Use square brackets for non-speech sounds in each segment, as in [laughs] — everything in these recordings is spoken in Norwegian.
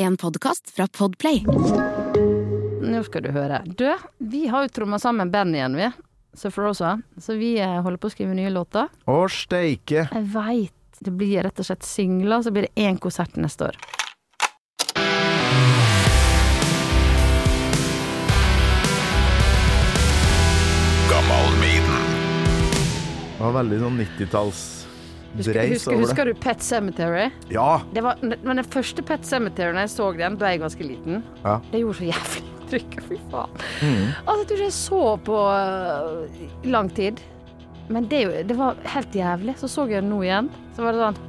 En podkast fra Podplay. Nå skal du høre. Du, vi har jo tromma sammen band igjen, vi. Surferosa. Så vi eh, holder på å skrive nye låter. Å, steike. Jeg veit det blir rett og slett singler, så blir det én konsert neste år. Det var veldig sånn 90-talls Husker, husker, husker du Pet Cemetery? Ja. Det var, men den første Pet Cemetery, når jeg så den, da jeg ganske liten, Ja. det gjorde så jævlig inntrykk. Fy faen. Mm. Altså, jeg tror ikke jeg så på uh, lang tid. Men det, det var helt jævlig. Så så jeg den nå igjen, så var det sånn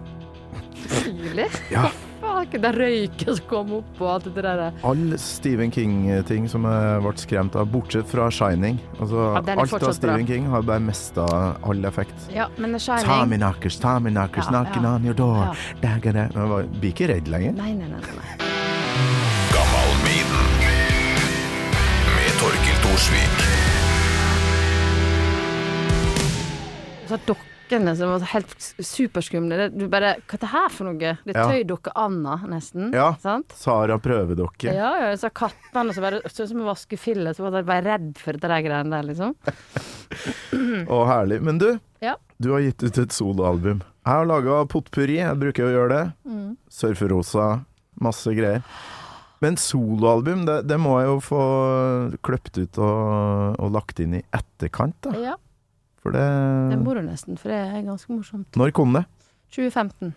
Stilig. Ja. [laughs] Fuck, den røyken som kom opp og alt det der. Alle Stephen King-ting som jeg ble skremt av, bortsett fra Shining. Altså, Ja, er alt av Stephen bra. King har bare mista all effekt. Ja, men The Shining Tommy knockers, Tommy knockers, Ja, knocking ja. on your door. Ja. Dagger, dagger. Jeg var- Blir ikke redd lenger. Nei, nei, nei. nei. Med Torkil Thorsvik. Så dokkene som var helt superskumle. Du bare Hva er det her for noe? Det er tøydokke Anna, nesten. Ja. Sant? Sara prøvedokke. Ja, ja, så kattene som bare så ut som en vaskefille, så var jeg bare redd for der greiene der, liksom. [laughs] Å, herlig. Men du, Ja. du har gitt ut et soloalbum. Jeg har laga potpurri, jeg bruker å gjøre det. Mm. Surferosa, masse greier. Men soloalbum, det, det må jeg jo få kløpt ut og, og lagt inn i etterkant, da. Ja, For det det er moro nesten, for det er ganske morsomt. Når kom det? 2015.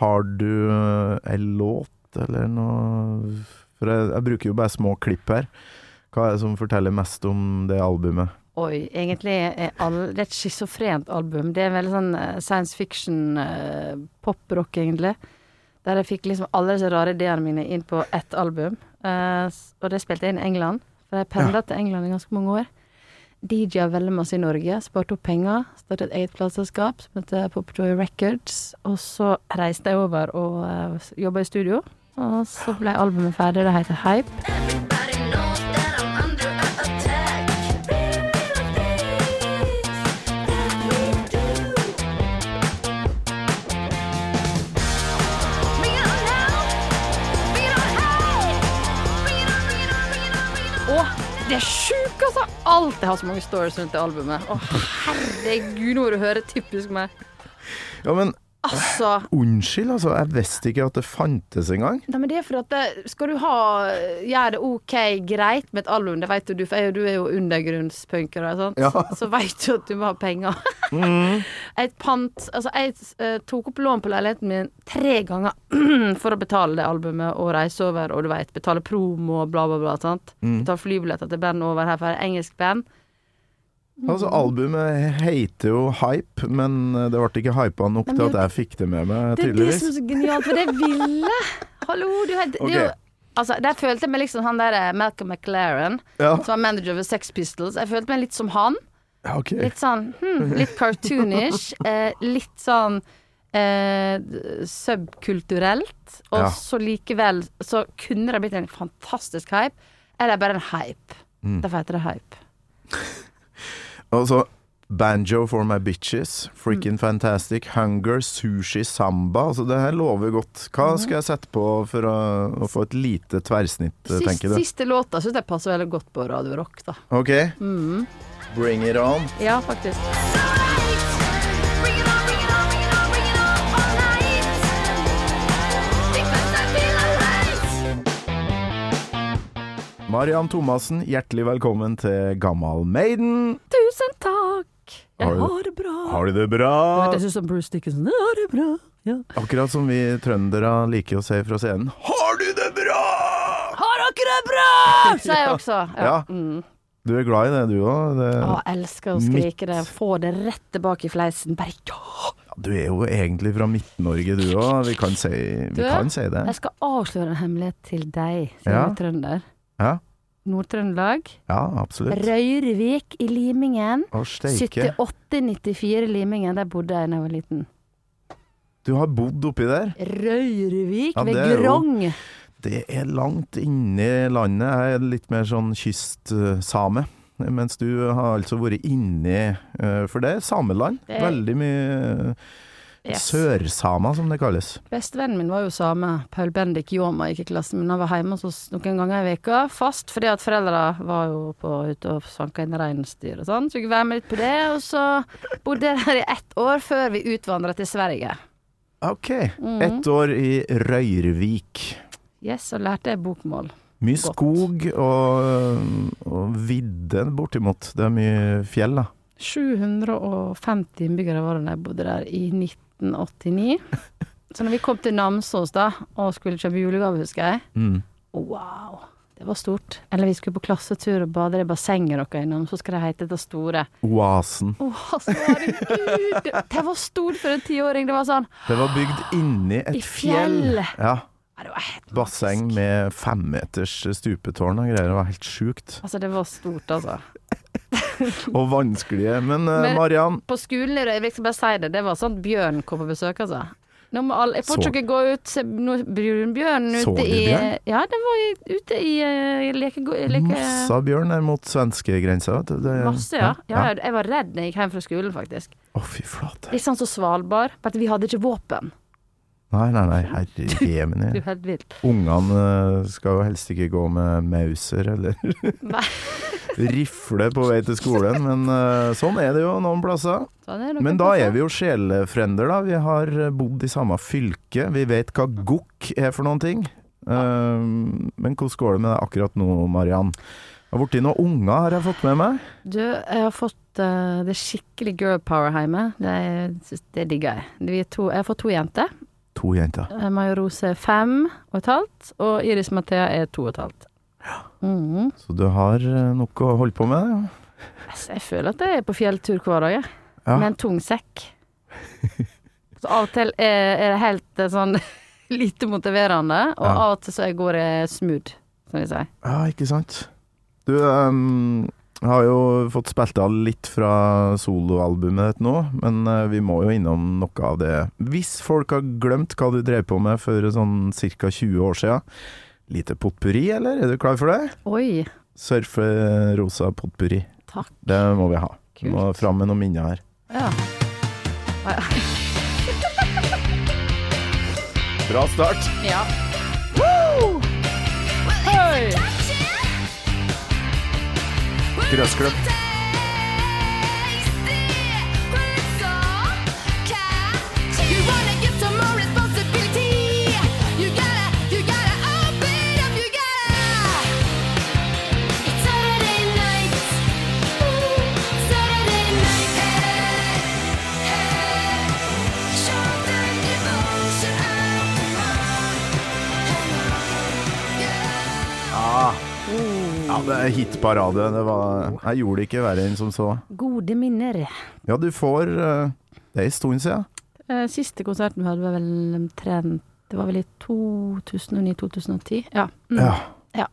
Har du ei en låt eller noe For jeg, jeg bruker jo bare små klipp her. Hva er det som forteller mest om det albumet? Oi, egentlig er all, det er et schizofrent album. Det er veldig sånn eh, science fiction, eh, poprock, egentlig. Der jeg fikk liksom alle disse rare ideene mine inn på ett album. Uh, og det spilte jeg inn i England. For jeg pendla til England i ganske mange år. DJ-a veldig masse i Norge. Sparte opp penger. Startet et eget plateselskap som heter Popjoy Records. Og så reiste jeg over og uh, jobba i studio. Og så ble albumet ferdig. Det heter Hype. Alltid har så mange stories rundt det albumet. Å, herregud, nå må du høre typisk meg. Ja, men Altså unnskyld, altså. Jeg visste ikke at det fantes engang. Nei, men det er for at det, Skal du ha gjøre det OK greit med et album, det vet jo du, for jeg- du er jo undergrunnspunker og sånt, Ja. så, vet du at du må ha penger. [laughs] Et pant Altså, jeg eh, tok opp lån på leiligheten min tre ganger [clears throat] for å betale det albumet og reise over, og du vet, betale promo og bla, bla, bla. sant? Betale flybilletter til band over her, for engelsk band. Altså, albumet heter jo Hype, men det ble ikke hypa nok til at jeg fikk det med meg, Det er det som er så genialt, for det ville Hallo, du er okay. Altså, der følte jeg meg liksom han der eh, Malcolm McLaren, Ja, som var manager over Sex Pistols. Jeg følte meg litt som han. ja, ok. Litt sånn hmm, litt cartoonish. [laughs] Eh, litt sånn eh, subkulturelt. Og Ja. så likevel så kunne det blitt en fantastisk hype. Eller bare en hype. Mm. Derfor heter det hype. Altså, Banjo for my bitches, Freaking Fantastic, Hunger, Sushi, Samba. Altså, det her lover godt. Hva skal jeg sette på for å, å få et lite tverrsnitt, Sist, tenker du? siste låta syns jeg passer veldig godt på Radio Rock, da. Ok, Mm. bring it on. Ja, faktisk. Mariann Thomassen, hjertelig velkommen til Gammal Maiden. Tusen takk! Jeg Har du- har det bra. Har du det bra? Jeg syns som Bruce Dickinson. Jeg har det bra. Ja. Akkurat som vi trøndere liker å si fra scenen. Har du det bra? Har dere det bra?! [laughs] Sier jeg også. Ja. Mm. Du er glad i det, du òg. Å, jeg elsker å skrike det. Få det rett tilbake i fleisen. Bare ja! Du er jo egentlig fra Midt-Norge, du òg. Vi, kan si, vi Du, kan si det. Jeg skal avsløre en hemmelighet til deg, siden Ja. jeg er trønder. Ja, Nord-Trøndelag. ja absolutt. Røyrvik i Limingen. Å, steike. 7894 Limingen. Der bodde jeg da jeg var liten. Du har bodd oppi der. Røyrvik Ja, ved er jo- Grong. Det er langt inni landet. Jeg er litt mer sånn kystsame. Mens du har altså vært inni eh, For det er sameland. Det er- Veldig mye Yes. Sørsama, som det kalles. Bestevennen min var jo same. Paul Bendik Ljåma gikk i klassen min. Han var hjemme hos oss noen ganger i veka fast, fordi at foreldra var jo på ute og sanka inn reinsdyr og sånn. Så vi fikk være med litt på det. Og så bodde jeg der i ett år før vi utvandra til Sverige. Ok. Mm. Ett år i Røyrvik. Yes, og lærte jeg bokmål. Mye Godt. skog og, og vidde bortimot. Det er mye fjell, da. 750 innbyggere var det da jeg bodde der i 1989. Så når vi kom til Namsos da, og skulle kjøpe julegave, husker jeg Mm. Wow, det var stort. Eller vi skulle på klassetur og bade i bassenget dere innom, så skal det hete det store. Oasen. Å, altså, herregud! Det, det var stort for en tiåring. Det var sånn Det var bygd inni et I fjell. Ja. ja, Basseng med femmeters stupetårn og greier. Det var helt sjukt. Altså, det var stort, altså. [laughs] Og vanskelige. Men, eh, Men- Mariann, På skolen i Røyvik, skal bare si det, det var sånn at Bjørn kom på besøk, altså. Nå må alle, jeg får ikke gå ut, se brunbjørnen ute i bjørn? Ja, den var ute i uh, leke... leke masse bjørn der mot svenskegrensa. vet Masse, ja. ja. ja. Jeg var redd da jeg gikk hjem fra skolen, faktisk. Å, fy flate. Litt sånn som Svalbard, bare at vi hadde ikke våpen. Nei, nei, nei, herre jemini. er jo helt [laughs] vilt. Ungene eh, skal jo helst ikke gå med Mauser eller [laughs] rifle på vei til skolen, men eh, sånn er det jo noen plasser. Sånn noen Men da plasser. er vi jo sjelefrender, da. Vi har eh, bodd i samme fylke. Vi vet hva gokk er for noen ting. Eh, men hvordan går det med deg akkurat nå, Mariann? Jeg har blitt noen unger, har jeg fått med meg. Du, jeg har fått uh, det skikkelig girl power hjemme. Det, er- det digger jeg. Er jeg har fått to jenter. To jenter. Eh, Maja Rose er fem og et halvt, og Iris Mathea er to og et halvt. Mhm. Så du har eh, noe å holde på med? Altså, jeg føler at jeg er på fjelltur hver dag, jeg. Ja. Med en tung sekk. [laughs] Så av og til er, det helt eh, sånn [laughs] lite motiverende, og Ja. av og til så går jeg smooth, som vi sier. Ja, ikke sant. Du ehm, har jo fått spilt av litt fra soloalbumet ditt nå, men eh, vi må jo innom noe av det. Hvis folk har glemt hva du drev på med for sånn ca. 20 år siden, lite potpurri, eller? Er du klar for det? Oi, Surfe rosa potpurri. takk. Det må vi ha. Vi Kult. må fram med noen minner her. Ja. Bra start. ja. Hei! Tiraskrupp. Ja, det er hitparade. Det var Jeg gjorde det ikke verre enn som så. Gode minner. Ja, du får eh, Det er en stund siden. Eh, Siste konserten vi hadde var vel omtrent Det var vel i 2009-2010. Ja. Mm. Ja. Ja.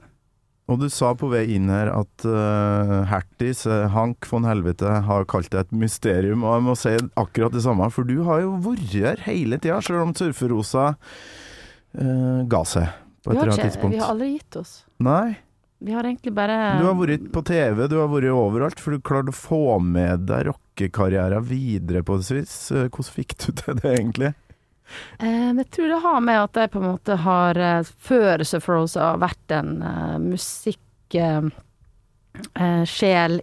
Og du sa på vei inn her at uh, Hertis, Hank von Helvete, har kalt det et mysterium. Og jeg må si akkurat det samme, for du har jo vært her hele tida, selv om Surferosa uh, ga seg på et eller annet tidspunkt. vi har aldri gitt oss. Nei. Vi har egentlig bare Du har vært på TV, du har vært overalt, for du klarte å få med deg rockekarrieren videre på et vis. Eh, Hvordan fikk du til det, egentlig? Eh, Jeg tror det har med at jeg på en måte har før før har vært en uh, musikksjel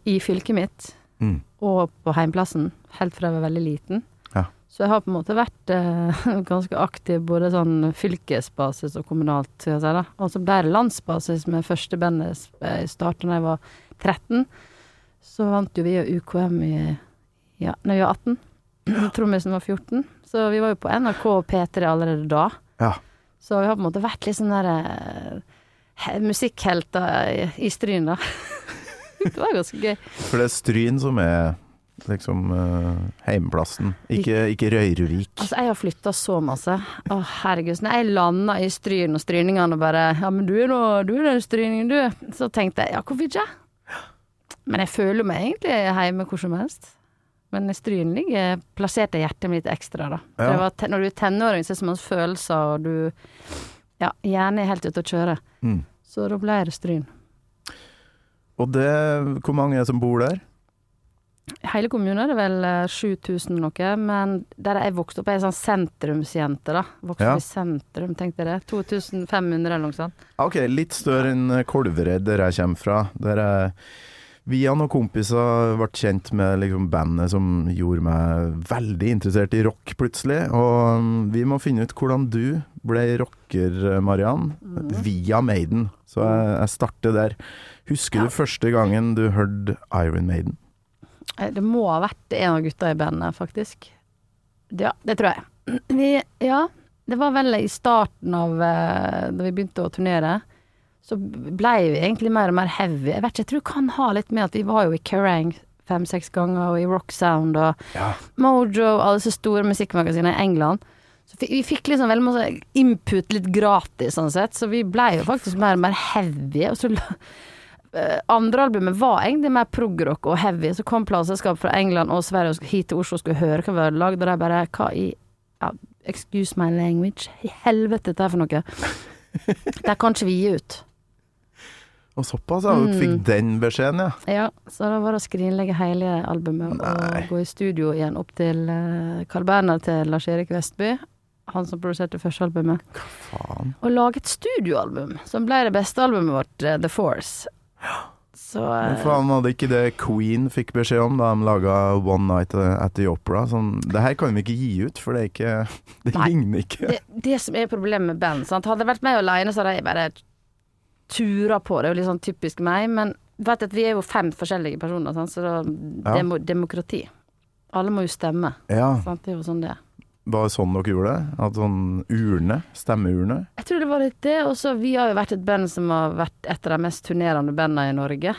i fylket mitt, Mm. og på heimplassen, helt fra jeg var veldig liten. Så jeg har på en måte vært eh, [laughs] ganske aktiv både sånn fylkesbasis og kommunalt, skal jeg si da. Og så ble det landsbasis med første bandet jeg i starten da jeg var 13. Så vant jo vi og UKM i ja, når vi var 18. [clears throat] Trommisen var 14. Så vi var jo på NRK og P3 allerede da. Ja. Så vi har på en måte vært litt sånn der eh, musikkhelter i, i Stryn, da. [laughs] det var ganske gøy. For det er Stryn som er liksom uh, heimplassen, ikke, ikke Røyrvik. Altså, jeg har flytta så masse. Å, herregud. Når jeg landa i Stryn og stryningene og bare Ja, men du er nå Du er den stryningen, du. Så tenkte jeg ja, hvorfor ikke? Men jeg føler meg egentlig hjemme hvor som helst. Men Stryn ligger plassert i hjertet mitt ekstra, da. Ja. det var te når du er tenåring, så er det så mange følelser, og du Ja, hjernen er helt ute å kjøre. Mm. Så da ble det Stryn. Og det Hvor mange er det som bor der? Hele kommunen er det vel eh, 7000 noe, men der jeg vokste opp, er jeg sånn sentrumsjente, da. Vokste Ja. opp i sentrum, tenkte jeg det. 2500 eller noe sånt. Ok, litt større enn Kolvereid, der jeg kommer fra. Der jeg via noen kompiser ble kjent med liksom bandet som gjorde meg veldig interessert i rock plutselig. Og mm, vi må finne ut hvordan du ble rocker, Mariann, via Maiden. Så jeg, jeg starter der. Husker Ja. du første gangen du hørte Iron Maiden? Det må ha vært en av gutta i bandet, faktisk. Ja, det tror jeg. [clears throat] Vi, ja, det var vel i starten av eh, Da vi begynte å turnere. Så blei vi egentlig mer og mer heavy. Jeg vet ikke, jeg tror det kan ha litt med at vi var jo i Kerrang fem-seks ganger, og i Rock Sound og Ja. Mojo, alle disse store musikkmagasinene i England. Så vi fikk liksom veldig masse input litt gratis, sånn sett, så vi blei jo faktisk mer og mer heavy. Og så andre albumet var egentlig mer progrock og heavy. Så kom plateselskap fra England og Sverige og hit til Oslo og skulle høre hva vi hadde lagd, og de bare Hva i ja, Excuse my language. I helvete, dette er for noe. [laughs] Det kan ikke vi gi ut. Og såpass, ja. Mm. fikk den beskjeden, ja. Ja, så da var det å skrinlegge hele albumet Nei. og gå i studio igjen opp til uh, Carl Berner til Lars-Erik Vestby, han som produserte første albumet, Faen. og lage et studioalbum som ble det beste albumet vårt, eh, The Force. Så Men eh, faen, var det ikke det Queen fikk beskjed om da de laga One Night at the Opera? Sånn, det her kan vi ikke gi ut, for det er ikke [laughs] Det Nei. ligner ikke. det, det som er problemet med band, sant? hadde jeg vært meg aleine, så hadde jeg bare tura på. Det er jo litt sånn typisk meg, men vet at vi er jo fem forskjellige personer, sant? så da, Ja. demo, demokrati. Alle må jo stemme. Ja, Sant? Det er jo sånn det er. Var det sånn dere gjorde det? At sånn urne? Stemmeurne? Jeg tror det var litt det. Og så vi har jo vært et band som har vært et av de mest turnerende bandene i Norge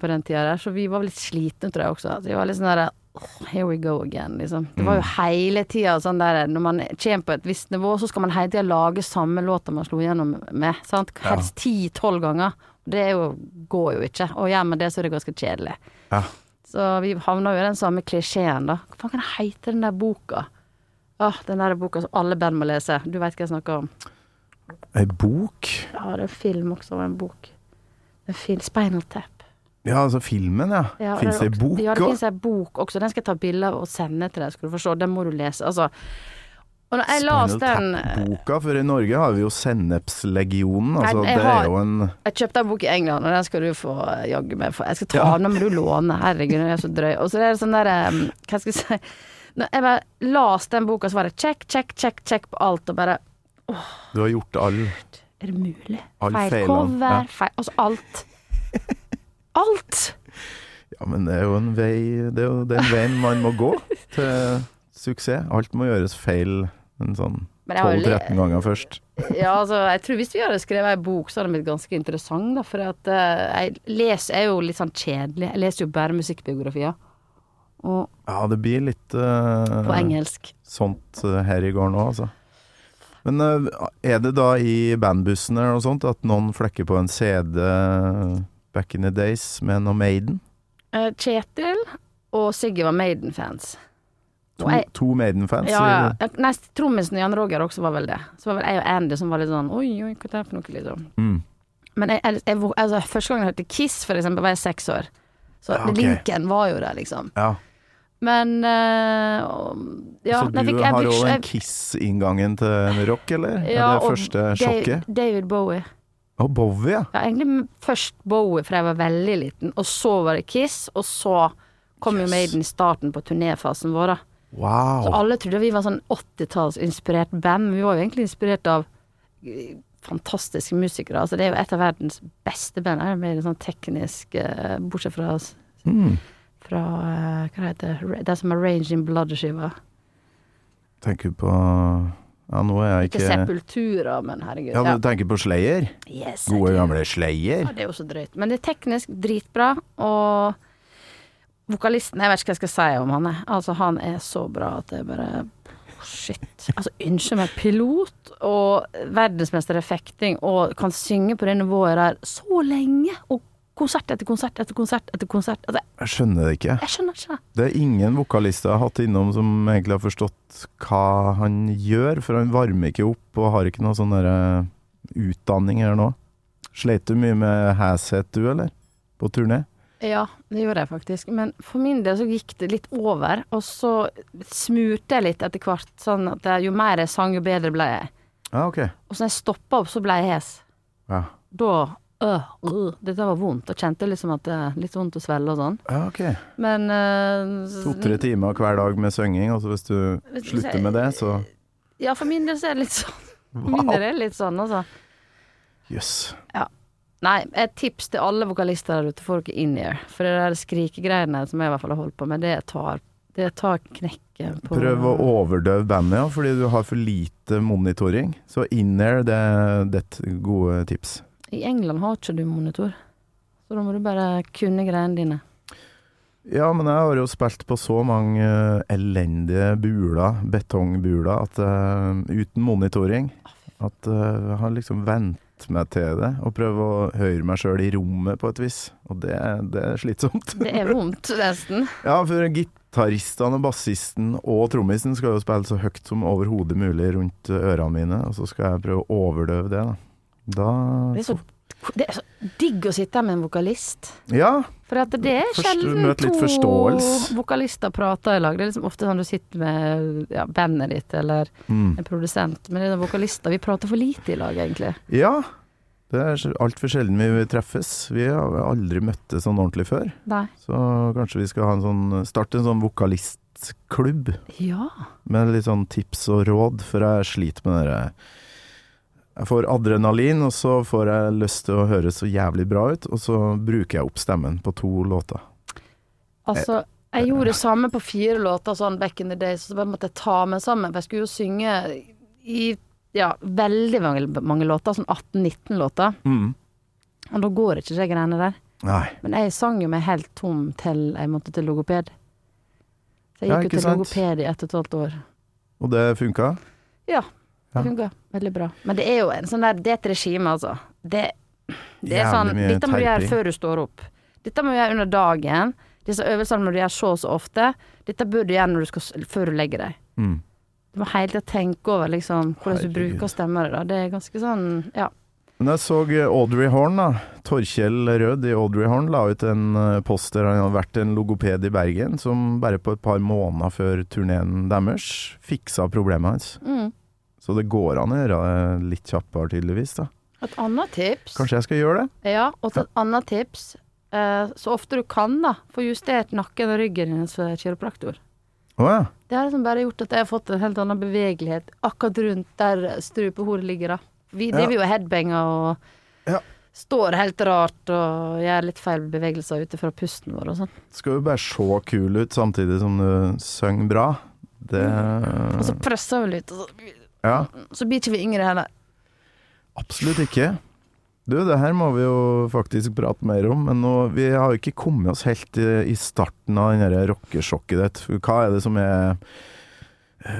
på den tida der, så vi var litt slitne, tror jeg også. At vi var litt sånn derre oh, Here we go again, liksom. Det var jo hele tida sånn der Når man kommer på et visst nivå, så skal man hele tida lage samme låta man slo gjennom med. Sant? Helst ti-tolv ganger. Det er jo, går jo ikke. Og gjør man det, så er det ganske kjedelig. Ja. Så vi havna jo i den samme klisjeen, da. Hva faen kan det hete, den der boka? Åh, den der boka som alle band må lese. Du veit hva jeg snakker om. Ei bok? Ja, det er film også, og en bok. En film, Spinal Tap. Ja, altså filmen, ja. Ja, Fins det ei bok Ja, det fins ei bok også. Den skal jeg ta bilde av og sende til deg, skal du forstå. Den må du lese. Altså. Og når jeg las den Tap-boka, for i Norge har vi jo Sennepslegionen. Altså, jeg, jeg det er jo en Jeg kjøpte en bok i England, og den skal du få eh, jaggu meg få. Jeg skal ta Ja. den, men du låner. Herregud, den er så drøy. Og så er det sånn der um, Hva skal jeg si jeg bare las den boka, så var det check, check, check, check på alt, og bare Du har gjort all Er det mulig? All feil feilene, cover, ja. feil Altså alt. Alt! Ja, men det er jo en vei Det er jo den veien man må gå til suksess. Alt må gjøres feil en sånn Men jeg har jo le- 12-13 ganger først. Ja, altså, jeg tror hvis vi hadde skrevet ei bok, så hadde den blitt ganske interessant, da. For at uh, jeg leser er jo litt sånn kjedelig. Jeg leser jo bare musikkbiografier. Ja, det blir litt uh, på engelsk. sånt eh, her i går nå, altså. Men uh, er det da i bandbussen eller noe sånt at noen flekker på en CD back in the days med noe Maiden? Uh, Kjetil og Siggy var Maiden-fans. To, to Maiden-fans? Ja, ja. Nei, trommisen Jan Roger også var vel det. Så var vel jeg og Andy som var litt sånn oi, oi, hva er det for noe, liksom. Mm. Men jeg, jeg, jeg, altså, første gang jeg hørte Kiss, for eksempel, var jeg seks år. Så Ja, okay. linken var jo der, liksom. ja. Men uh, ja, Så du fikk- har òg en Kiss-inngangen til rock, eller? Ja, er det første sjokket? David Bowie. Og Bowie, ja. Ja, egentlig først Bowie, for jeg var veldig liten, og så var det Kiss, og så kom jo Yes. Maiden i starten på turnéfasen vår, da. Så alle trodde vi var sånn 80-tallsinspirert band, men vi var jo egentlig inspirert av eh, fantastiske musikere. Altså, det er jo et av verdens beste band. Det er mer sånn teknisk, eh, bortsett fra, oss. Mm. Fra eh, Hva heter det? Det som er Ranging Blood-skiva. Tenker på Ja, nå er jeg Ikke ikke Sepultura, men herregud. Ja, Ja, du tenker på Slayer? Yes, Gode gamle Slayer? Ja, det er jo så drøyt. Men det er teknisk dritbra, og vokalisten Jeg vet ikke hva jeg skal si om han. er. Altså, han er så bra at det er bare Shit. Altså, unnskyld meg, pilot og verdensmester i fekting og kan synge på det nivået der så lenge, og konsert etter konsert etter konsert etter konsert. Altså, Jeg skjønner det ikke. jeg skjønner ikke det. Er ingen vokalister jeg har hatt innom som egentlig har forstått hva han gjør, for han varmer ikke opp og har ikke noe sånn derre utdanning her nå. Sleit du mye med Hashet du, eller? På turné? Ja, det gjorde jeg faktisk. Men for min del så gikk det litt over, og så smurte jeg litt etter hvert. Sånn at jeg, jo mer jeg sang, jo bedre ble jeg. Ja, ok. Og så når jeg stoppa opp, så ble jeg hes. Ja, Da øh, øh, Dette var vondt. Og kjente liksom at det er litt vondt å svelle og sånn. ja ok. Men så- To-tre timer hver dag med synging, og så hvis du slutter med det, så Ja, for min del så er det litt sånn. [laughs] Wow. min del er litt sånn, altså. Jøss. Nei, et tips til alle vokalister der ute, få dere in-ear. For det der skrikegreiene som jeg i hvert fall har holdt på med, det tar, det tar knekken på Prøv å overdøve bandet, ja, fordi du har for lite monitoring. Så in-ear, det, det er et gode tips. I England har ikke du monitor, så da må du bare kunne greiene dine. Ja, men jeg har jo spilt på så mange eh, elendige buler, betongbuler, at uh, uten monitoring At uh, jeg har liksom vent meg til det, og prøvd å høre meg sjøl i rommet på et vis. Og det, det er slitsomt. Det er vondt, nesten. [laughs] Ja, for gitaristene bassisten og trommisen skal jo spille så høyt som overhodet mulig rundt ørene mine, og så skal jeg prøve å overdøve det, da. Da Det er så, det er så digg å sitte her med en vokalist. Ja, For det er sjelden to vokalister prater i lag. Det er liksom ofte sånn du sitter med ja, bandet ditt eller mm. en produsent. Men det er vokalister. Vi prater for lite i lag, egentlig. ja. Det er altfor sjelden vi treffes. Vi har aldri møttes sånn ordentlig før. Nei. Så kanskje vi skal ha en sånn, starte en sånn vokalistklubb Ja. med litt sånn tips og råd, for jeg sliter med det Jeg får adrenalin, og så får jeg lyst til å høres så jævlig bra ut, og så bruker jeg opp stemmen på to låter. Altså, jeg gjorde det samme på fire låter sånn back in the days, så bare måtte jeg ta meg sammen. For jeg skulle jo synge i ja, veldig mange, mange låter, sånn 18-19 låter. Mm. Og da går ikke de greiene der. Nei. Men jeg sang jo meg helt tom til jeg måtte til logoped. Så jeg gikk jo til sant? logoped i ett og et halvt år. Og det funka? Ja, det funka veldig bra. Men det er jo en sånn der Det er et regime, altså. Det, det er sånn Dette må du gjøre før du står opp. Dette må du gjøre under dagen. Disse øvelsene må du gjøre så og så ofte. Dette bør du gjøre du skal, før du legger deg. Mm. Du må hele tida tenke over liksom hvordan du bruker stemma di. da. Det er ganske sånn Ja. Men jeg så eh, Audrey Horn, da. Torkjell Rød i Audrey Horn la ut en eh, post der han hadde vært en logoped i Bergen, som bare på et par måneder før turneen deres fiksa problemet hans. Mm. Så det går an å gjøre det litt kjappere, tydeligvis. da. Et annet tips Kanskje jeg skal gjøre det? Ja, og et annet tips. Eh, så ofte du kan, da, få justert nakken og ryggen din som kiropraktor. Oh, ja. Det har liksom bare gjort at jeg har fått en helt annen bevegelighet akkurat rundt der strupehodet ligger, da. Vi Ja. jo headbanger og Ja. står helt rart og gjør litt feil bevegelser ut ifra pusten vår og sånn. Skal jo bare se kul ut samtidig som du synger bra. Det Og så presser vi litt, og så, Ja, så blir ikke vi yngre heller. absolutt ikke. Du, det her må vi jo faktisk prate mer om, men nå, vi har jo ikke kommet oss helt i, i starten av der rockesjokket ditt. Hva er det som er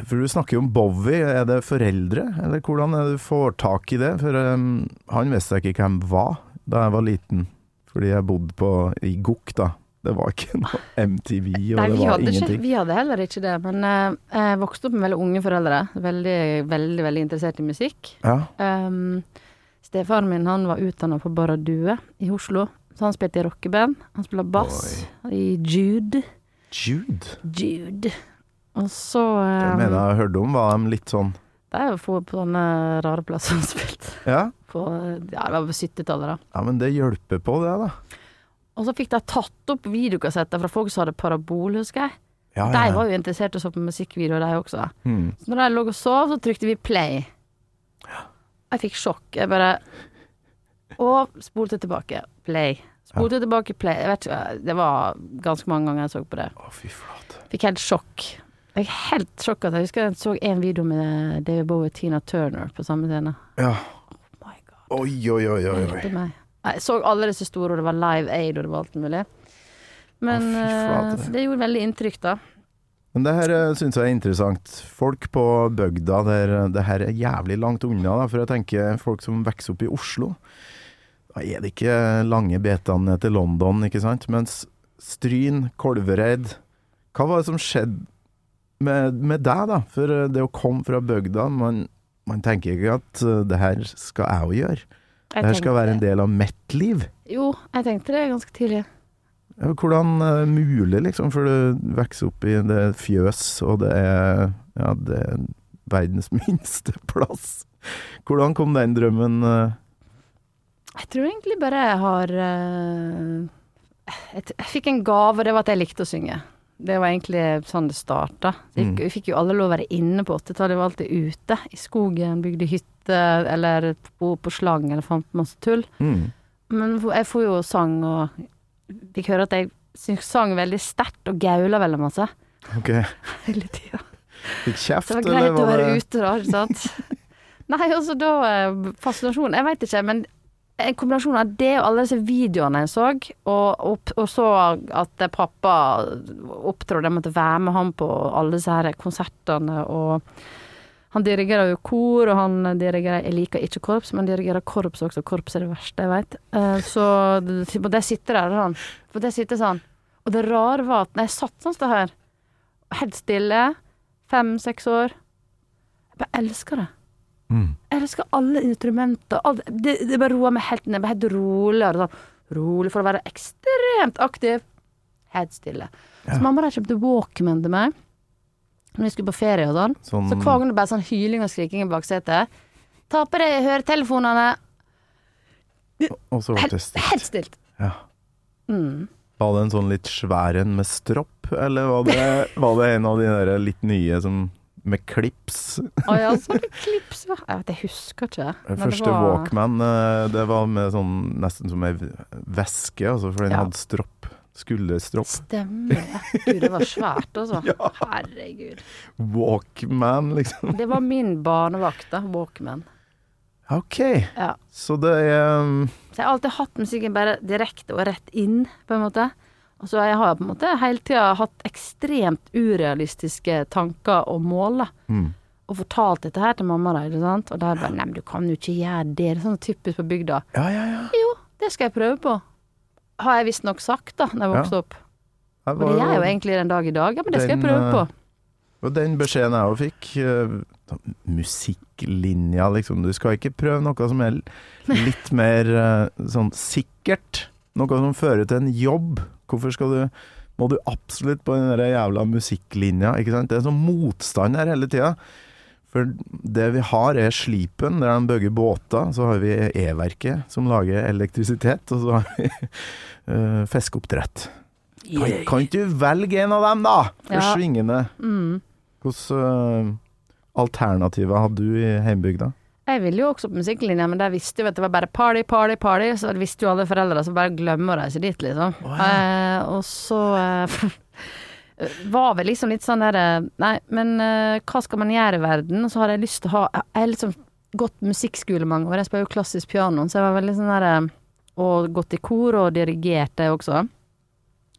For du snakker jo om Bowie. Er det foreldre, eller hvordan er det du får tak i det? For um, han visste jeg ikke hvem var da jeg var liten, fordi jeg bodde på, i Gokk, da. Det var ikke noe MTV, og Nei, det vi var hadde, ikke, vi hadde heller ikke det, men uh, jeg vokste opp med veldig unge foreldre. Veldig, veldig, veldig interessert i musikk. Ja. Um, Stefaren min han var utdanna på Barradue i Oslo, så han spilte i rockeband. Han spilte bass i Jude. Jude. Jude. Og så Det um, mener jeg hørte om, var de litt sånn Det er jo få på sånne rare plasser han [laughs] spilte. Ja, På, ja, det var på 70-tallet, da. ja men det hjelper på det, da. Og så fikk de tatt opp videokassetter fra folk som hadde parabol, husker jeg. Ja, ja, ja. var jo interessert i å se på musikkvideoer, de også. Mm. Så når de lå og sov, så trykte vi play. Jeg fikk sjokk. Jeg bare Og spolte tilbake. Play. Spolte tilbake, play. Jeg vet ikke, det var ganske mange ganger jeg så på det. Å, fy flate. Fikk helt sjokk. Jeg er helt sjokk jeg husker jeg så en video med David Bowie og Tina Turner på samme scene. Ja. Oh my god. Oi, oi, oi, oi. oi. Jeg så alle disse store, og det var Live Aid, og det var alt mulig. Men eh, det gjorde veldig inntrykk, da. Men det her syns jeg er interessant. Folk på bygda der det her er jævlig langt unna, da, for jeg tenker folk som vokser opp i Oslo. Da er det ikke lange betene ned til London, ikke sant? Mens Stryn, Kolvereid Hva var det som skjedde med, med deg, da? For eh, det å komme fra bygda man, man tenker ikke at eh, det her skal jeg òg gjøre. Det her skal være en del av mitt liv. Jo, jeg tenkte det ganske tidlig. Hvordan uh, mulig, liksom? For du vokser opp i det fjøs, og det er, ja, det er verdens [laughs] minste plass. Hvordan kom den drømmen Uh? Jeg tror egentlig bare jeg har uh, jeg, jeg fikk en gave, og det var at jeg likte å synge. Det var egentlig sånn det starta. Vi Mm. fikk, vi fikk jo alle lov å være inne på 80-tallet. Vi var alltid ute. I skogen, bygde hytte, eller bo på slang, eller fant masse tull. Mm. Men jeg får jo sang, og fikk høre at jeg sang veldig sterkt, og gaula veldig masse. Ok. [laughs] Hele tida. Fikk kjeft, Så det var eller greit å være det ute da, ikke sant. [laughs] Nei, altså da eh, Fascinasjon, jeg veit ikke, men en kombinasjon av det og alle disse videoene jeg så, og, og, og så at pappa opptrådte, jeg måtte være med han på alle disse her konsertene, og han dirigerer jo kor, og han dirigerer Jeg liker ikke korps, men dirigerer korps også. Korps er det verste jeg veit. Så på det sitter der sånn. På det sitter sånn. Og det rare var at når jeg satt sånn sånn her, helt stille, fem-seks år Jeg bare elsker det. mm. Jeg elsker alle instrumenter. Alt, det, det bare roer meg helt ned. Jeg blir helt roligere. Sånn. Rolig for å være ekstremt aktiv. Helt stille. Ja. Så mamma har kjøpt Walkman til meg når vi skulle på ferie og sånn. Sånn Så hver gang det bare sånn hyling og skriking i baksetet Ta på deg høretelefonene. Og så ble det stilt. helt stilt. Ja. Mm. Var det en sånn litt svær en med stropp, eller var det, var det en av de der litt nye som med klips? Å ja, så det klips ja. Jeg vet, jeg husker ikke. Den Første det var- Walkman, eh, det var med sånn nesten som ei væske, altså, for den Ja. hadde stropp. Skulderstropp. Stemmer det. Gud, det var svært, altså. [laughs] Herregud. Walkman, liksom. Det var min barnevakt, da. Walkman. OK. Ja. Så det er um, Så jeg har alltid hatt musikken bare direkte og rett inn, på en måte. Og så jeg har på en måte hele tida hatt ekstremt urealistiske tanker og mål, da. mm. Og fortalt dette her til mamma, da, ikke sant. Og jeg bare Nei, men du kan jo ikke gjøre det. Det er sånn typisk på bygda. Ja, ja, ja. Jo, det skal jeg prøve på. Har jeg visstnok sagt, da, når jeg vokste opp. Og det er gjør jeg jo egentlig den dag i dag. Ja, men det skal jeg prøve på. eh, Og den beskjeden jeg òg fikk, sånn musikklinja, liksom. Du skal ikke prøve noe som er [laughs] litt mer uh, sånn sikkert. Noe som fører til en jobb. Hvorfor skal du Må du absolutt på den der jævla musikklinja, ikke sant? Det er sånn motstand her hele tida. For det vi har er Slipen, der de bygger båter. Så har vi E-verket, som lager elektrisitet. Og så har vi uh, [laughs] fiskeoppdrett. Kan, kan ikke du velge en av dem, da? Ja. Forsvingende. Mm. Hvilke uh, alternativer hadde du i heimbygda? Jeg ville jo også på musikklinja, men der visste jo at det var bare party, party, party. Så visste jo alle foreldre, så bare glemmer å reise dit, liksom. eh, og så eh, [laughs] var vel liksom litt sånn derre Nei, men uh, hva skal man gjøre i verden? Og så har jeg lyst til å ha Jeg har liksom gått musikkskole mange år, jeg spiller jo klassisk piano, så jeg var veldig sånn derre Og gått i kor og dirigert det også.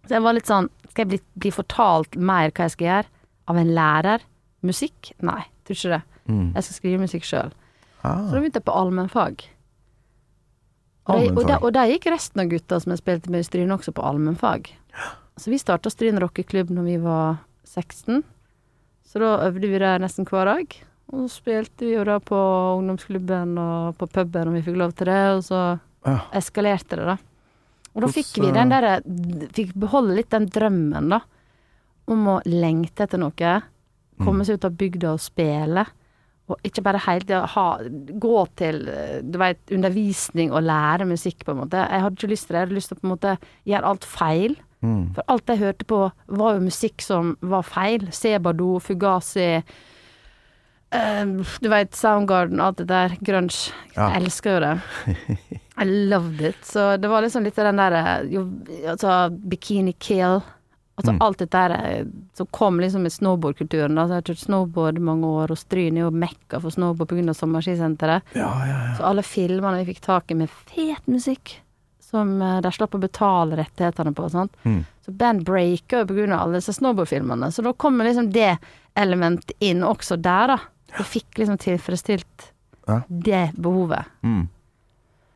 Så jeg var litt sånn Skal jeg bli, bli fortalt mer hva jeg skal gjøre? Av en lærer? Musikk? Nei, tror ikke det. Mm. Jeg skal skrive musikk sjøl. Så Ah, da begynte jeg på allmennfag. Og, de- og, og der gikk resten av gutta som jeg spilte med i Stryne også på allmennfag. Så vi starta Stryn rockeklubb når vi var 16. Så da øvde vi der nesten hver dag. Og så spilte vi jo da på ungdomsklubben og på puben når vi fikk lov til det, og så Ja. eskalerte det, da. Og da fikk vi den derre Fikk beholde litt den drømmen, da. Om å lengte etter noe. Komme seg ut av bygda og spille. Og ikke bare hele tida ha Gå til du vet, undervisning og lære musikk, på en måte. Jeg hadde ikke lyst til det. Jeg hadde lyst til å på en måte gjøre alt feil. Mm. For alt jeg hørte på, var jo musikk som var feil. Sebado, Fugazi uh, Du veit, Soundgarden, alt det der. Grunge. Ja. Jeg elsker jo det. [laughs] I loved it. Så det var liksom litt av den derre Altså, Bikini Kill. Altså Mm. alt dette der eh, som kom liksom med snowboardkulturen. Altså, Så jeg har kjørt snowboard mange år, og Stryn er jo mekka for snowboard pga. sommerskisenteret. Ja, ja, ja. Så alle filmene vi fikk tak i med fet musikk, som eh, de slapp å betale rettighetene på og sånt. Mm. Så band breaker jo av alle disse snowboardfilmene. Så da kommer liksom det elementet inn også der, da. Du fikk liksom tilfredsstilt Ja. det behovet. Mm.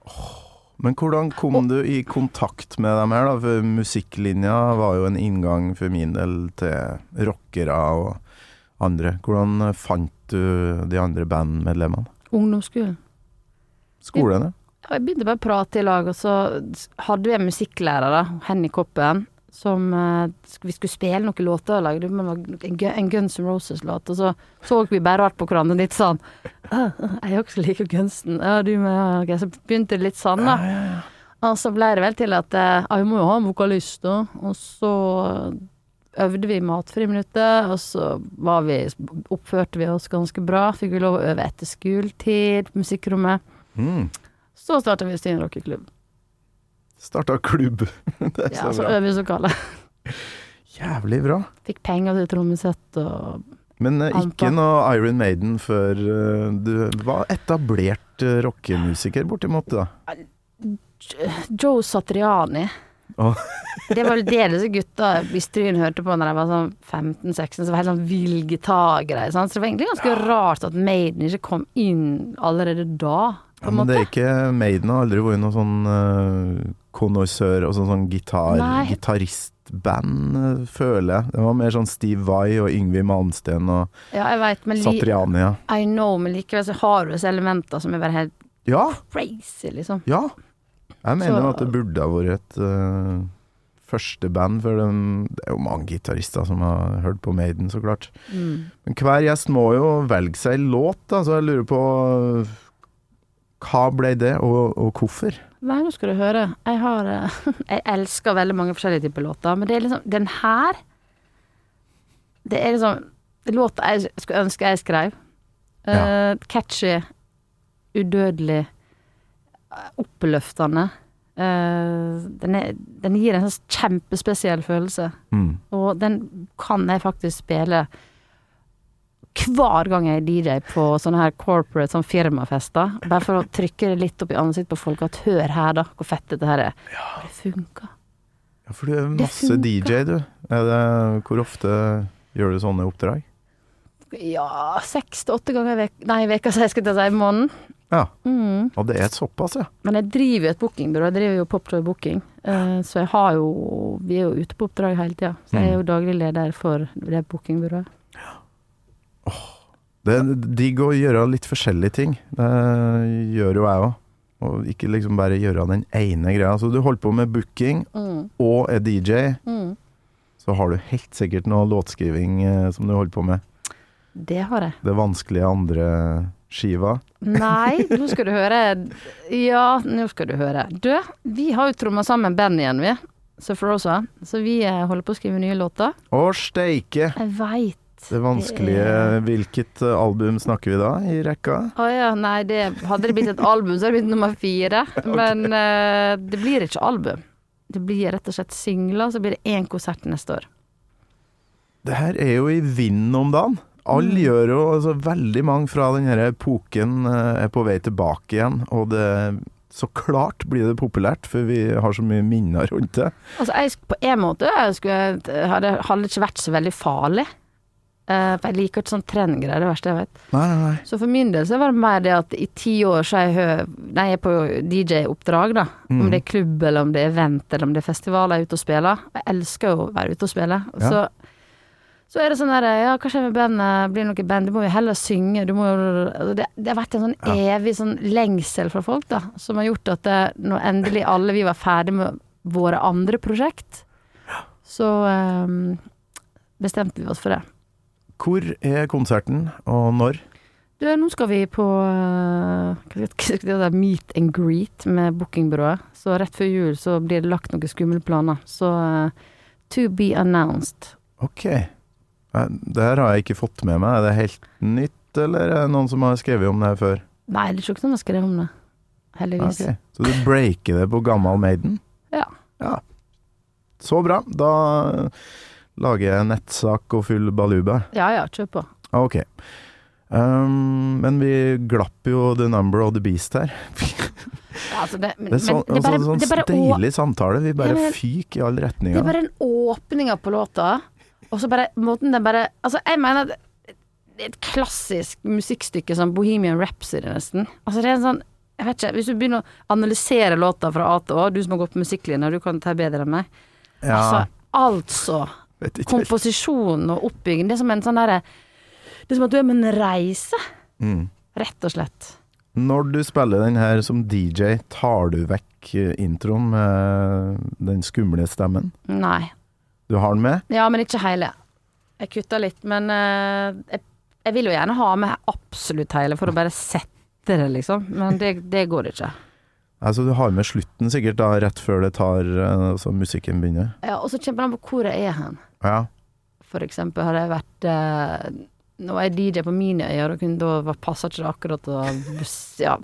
Oh. Men hvordan kom du i kontakt med dem her, da? For musikklinja var jo en inngang for min del til rockere og andre. Hvordan fant du de andre bandmedlemmene? Ungdomsskolen. Skolene? Jeg begynte bare å prate i lag, og så hadde vi en musikklærer, da, Henny Koppen, som eh, Vi skulle spille noen låter og lag, en, en Guns N' Roses-låt, og så så vi bare rart på hverandre, litt sånn «Ah, Jeg også liker Gunsen. Ja, du med, ja, Okay. Så begynte det litt sånn, da. Og så ble det vel til at eh, vi må jo ha en vokalist, da. Og så øvde vi matfriminuttet, og så var vi, oppførte vi oss ganske bra. Fikk vi lov å øve etter skoletid på musikkrommet. Mm. Så starta vi Stine rockeklubb. Starta klubb. [laughs] det er Ja, så så bra. øvingslokalet. Jævlig bra. Fikk penger til trommesett og Men uh, ikke noe Iron Maiden før uh, du var etablert uh, rockemusiker, bortimot, da. Joe Satriani. Oh. [laughs] Det var vel det disse gutta i Stryn hørte på når jeg var sånn 15-16, så det var helt sånn vill gitargreie. Så det var egentlig ganske rart at Maiden ikke kom inn allerede da, Ja, en men det er ikke Maiden har aldri vært noen sånn uh, konnoissør og sånn, sånn gitar, gitaristband, eh, føler jeg. Det var mer sånn Steve Vai og Yngvi Malmsten og Ja, jeg vet, men Satriani. Ja. I know, men likevel så har du disse elementene som er bare helt ja, crazy, liksom. ja. Jeg mener Så- at det burde ha vært et uh, første band, for de, det er jo mange gitarister som har hørt på Maiden, så klart. Mm. Men hver gjest må jo velge seg en låt, da, så jeg lurer på hva ble det, og, og hvorfor? Nei, nå skal du høre. Jeg har eh, [laughs] Jeg elsker veldig mange forskjellige typer låter, men det er liksom Den her Det er liksom låta jeg skulle ønske jeg skrev. Eh, catchy, udødelig, oppløftende. Uh, den, er, den gir en sånn kjempespesiell følelse, Mm. og den kan jeg faktisk spille hver gang jeg er DJ på sånne her corporate sånn firmafester. Bare for å trykke det litt opp i ansiktet på folk at hør her, da, hvor fett dette her er. Ja. det funker. Ja, for du er masse. DJ, du. Det, hvor ofte gjør du sånne oppdrag? Ja, seks til åtte ganger i vek Nei, veka, så jeg skulle til å si i måneden. Ja, Mm. og det er såpass, ja. Men jeg driver jo et bookingbyrå, jeg driver jo Popjoy Booking. Uh, så jeg har jo Vi er jo ute på oppdrag hele tida. Så jeg er jo daglig leder for det bookingbyrået. Det er digg å gjøre litt forskjellige ting. Det gjør jo jeg òg. Og ikke liksom bare gjøre den ene greia. Så du holder på med booking Mm. og er DJ, Mm. så har du helt sikkert noe låtskriving eh, som du holder på med. Det har jeg. Det vanskelige andre skiva. Nei, [laughs] nå skal du høre. Ja, nå skal du høre. Du, vi har jo tromma sammen band igjen, vi. Sufferosa. Så vi eh, holder på å skrive nye låter. Å, steike! Jeg veit. Det vanskelige Hvilket eh, album snakker vi da, i rekka? Å ja, nei, det Hadde det blitt et album, så hadde det blitt nummer fire. [laughs] Men uh, det blir ikke album. Det blir rett og slett singler, så blir det én konsert neste år. Det her er jo i vinden om dagen. Alle Mm. gjør jo altså, Veldig mange fra den her epoken eh, er på vei tilbake igjen, og det Så klart blir det populært, for vi har så mye minner rundt det. Altså, jeg, på en måte jeg skulle, hadde, hadde det ikke vært så veldig farlig. Eh, for jeg liker ikke sånn trendgreier, det verste jeg vet. Nei, nei, nei. Så for min del så var det mer det at i ti år så er jeg, nei, jeg er på DJ-oppdrag, da. Om Mm. det er klubb, eller om det er event, eller om det er festival jeg er ute og spiller. Jeg elsker jo å være ute og spille. Ja. Så, så er det sånn derre Ja, hva skjer med bandet? Blir det noe band? Du må jo heller synge. Du må jo altså det, det har vært en sånn evig sånn lengsel fra folk, da. Som har gjort at det, når endelig alle vi var ferdig med våre andre prosjekt, så um, bestemte vi oss for det. Hvor er konserten, og når? Du, nå skal vi på uh, meet and greet med bookingbyrået. Så rett før jul så blir det lagt noen skumle planer. Så uh, to be announced. Ok. Det her har jeg ikke fått med meg. Er det helt nytt, eller er det noen som har skrevet om det her før? Nei, det er ikke noen som har skrevet om det. Heldigvis. Ok. Så du breaker det på gammal Maiden? Ja. Ja. Så bra. Da lager jeg nettsak og full baluba. Ja ja, kjør på. Ok. Um, men vi glapp jo The Number of the Beast her. Ja, altså det, men, Det er sånn, det er bare, sånn det er bare, deilig samtale. Vi bare Ja, men- fyker i alle det er bare en åpning på låta, og så bare måten den bare Altså, jeg mener at det er et klassisk musikkstykke som Bohemian Rhapsody, nesten. Altså, det er en sånn Jeg vet ikke, hvis du begynner å analysere låta fra A til Å, du som har gått på musikklinja, du kan ta bedre enn meg. Ja, Altså, altså vet ikke helt. komposisjon og oppbygging. Det er som en sånn derre Det er som at du er med en reise, Mm. rett og slett. Når du spiller den her som DJ, tar du vekk eh, introen med den skumle stemmen? Nei. Du har den med? Ja, men ikke hele. Jeg kutta litt, men eh, jeg, jeg vil jo gjerne ha med absolutt hele, for å bare sette det, liksom. Men det, det går ikke. Altså, du har med slutten sikkert da, rett før det tar altså, musikken begynner. Ja, og så kjemper han på hvor jeg er hen. Ja. For eksempel har jeg vært eh, Nå er jeg DJ på mine øyer, og kunne da passa ikke det akkurat å buss- ja,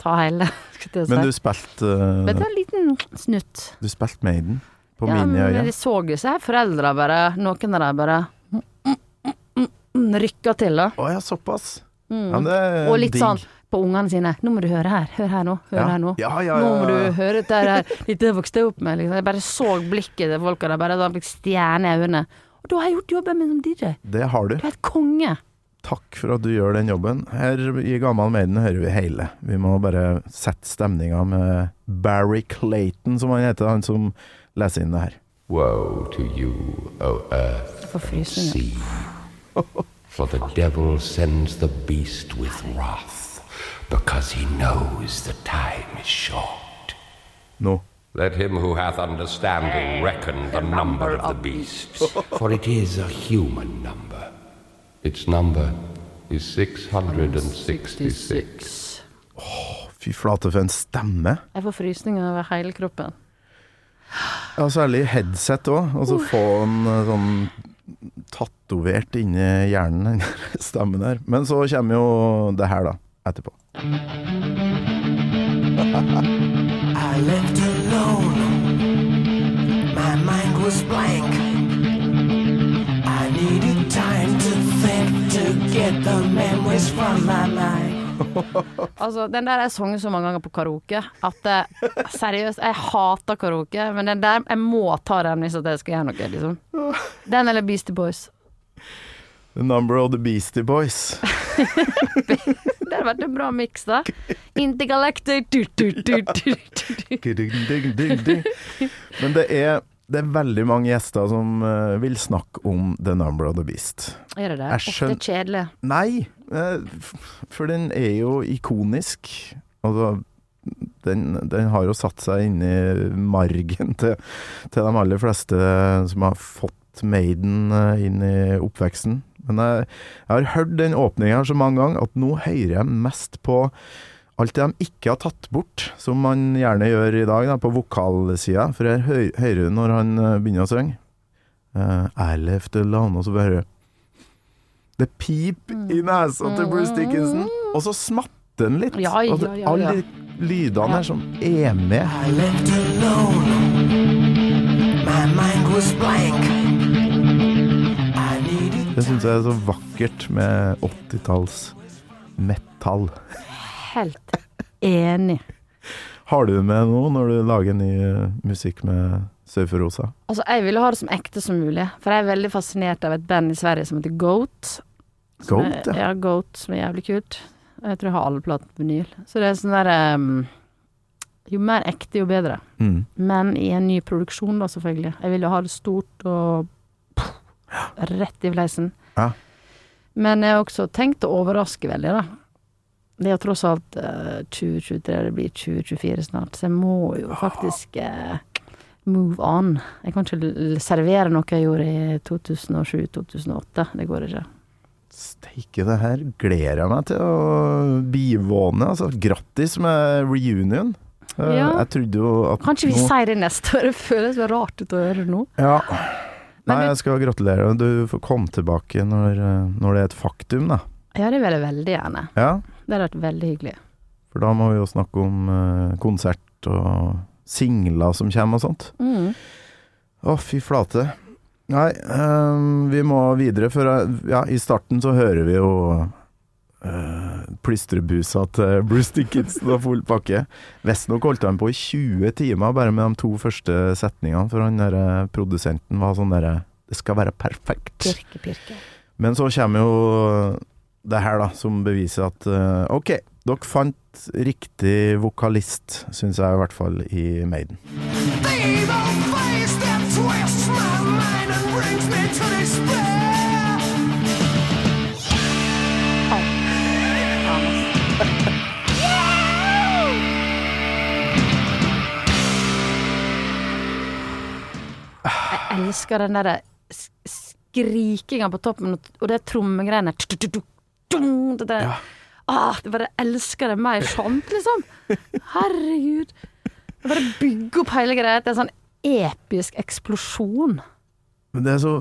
ta hele, [laughs] jeg Men du spilte Men det uh, en liten snutt. Du spilte Maiden på ja, mine men de så jo seg foreldra bare Noen av dem bare mm, mm, mm, mm, mm, rykka til, da. Å ja, såpass. Mm. Ja, men det er digg. sånn på ungene sine. 'Nå må du høre her. Hør her nå. Hør ja. her nå. Ja, ja, Nå ja, må du høre dette her. Dette vokste jeg opp med. Liksom. Jeg bare så blikket til folka der. Bare da fikk stjerne i øynene. Og da har jeg gjort jobben min som DJ. Det har du. Du er et konge. Takk for at du gjør den jobben. Her i Gammal Maiden hører vi hele. Vi må bare sette stemninga med Barry Clayton, som han heter, han som leser inn det her. Woe to you, O earth and sea, for the devil sends the beast with wrath, because he knows the time is short. Nå. Let him who hath understanding reckon the number of the beast, [laughs] for it is a human number. Its number is 666. Fy flate, for en stemme. Jeg får frysninger over hele kroppen. Ja, særlig headset òg. Og så få en eh, sånn tatovert inni hjernen, den [laughs] stemmen der. Men så kommer jo det her, da. Etterpå. I left alone. My mind was blank. I needed time to think to get the memories from my mind. [laughs] Altså, den der jeg sunget så mange ganger på karaoke at eh, seriøst, jeg hater karaoke, men den der, jeg må ta den hvis jeg skal gjøre noe, liksom. Den eller Beastie Boys. The Number of the Beastie Boys. [laughs] [laughs] Vært en bra miks, da. Intergalactic. Men det er, det er veldig mange gjester som eh, vil snakke om The Number of the Beast. Gjør det det? Jeg Ofte kjedelig. Nei, eh, for den er jo ikonisk. Altså, den, den har jo satt seg inn i margen til, til de aller fleste som har fått Maiden eh, inn i oppveksten. Men jeg, jeg har hørt den åpninga så mange ganger at nå hører jeg mest på alt det de ikke har tatt bort, som man gjerne gjør i dag, da, på vokalsida. For jeg hø hører du når han eh, begynner å synge. Uh, I left alone, og så hører du Det pip i nesa til Bruce Dickinson, og så smatter den litt. Ja, ja, ja, ja. alle de lydene her som er med. I left alone. My mind was blank. Det syns jeg er så vakkert med 80-talls metall. Helt enig. Har du med noe når du lager ny eh, musikk med Surferosa? Altså, jeg ville ha det som ekte som mulig, for jeg er veldig fascinert av et band i Sverige som heter Goat. Som Goat, er, ja. ja. Goat, som er jævlig kult. Jeg tror jeg har alle platene på vinyl. Så det er sånn derre um, Jo mer ekte, jo bedre. Mm. Men i en ny produksjon, da, selvfølgelig. Jeg vil jo ha det stort og rett i fleisen. Ja. Men jeg har også tenkt å overraske veldig, da. Det er tross alt uh, 2023, det blir 2024 snart, så jeg må jo faktisk uh, move on. Jeg kan ikke servere noe jeg gjorde i 2007-2008. Det går ikke. Steike, det her gleder jeg meg til å bivåne. Altså, grattis med reunion. Eh, Ja. Jeg trodde jo at Kan ikke vi nå- det neste år? Det føles rart ut å høre nå. Ja. Nei, jeg skal gratulere. Du får komme tilbake når, eh, når det er et faktum, da. Ja, det vil jeg veldig gjerne. Ja, Det hadde vært veldig hyggelig. for da må vi jo snakke om eh, konsert og singler som kommer og sånt. Mm. oh, fy flate. Nei, um, vi må videre, for eh, ja, i starten så hører vi jo uh, plystrebusa til Bruce Dickinson og full pakke. Visstnok holdt han på i 20 timer bare med de to første setningene, for han der, produsenten var sånn derre Det skal være perfekt. Pirke, pirke. Men så kommer jo det her, da, som beviser at uh, OK, dere fant riktig vokalist, syns jeg i hvert fall, i Maiden. They don't face that twists my mind and brings me to despair. Elsker den derre sk- skrikinga på toppen, og det trommegreiene Det der Ah, det bare elsker det mer sånt, liksom. Herregud. Det bare bygger opp hele greia. Er en sånn episk eksplosjon. Men det er så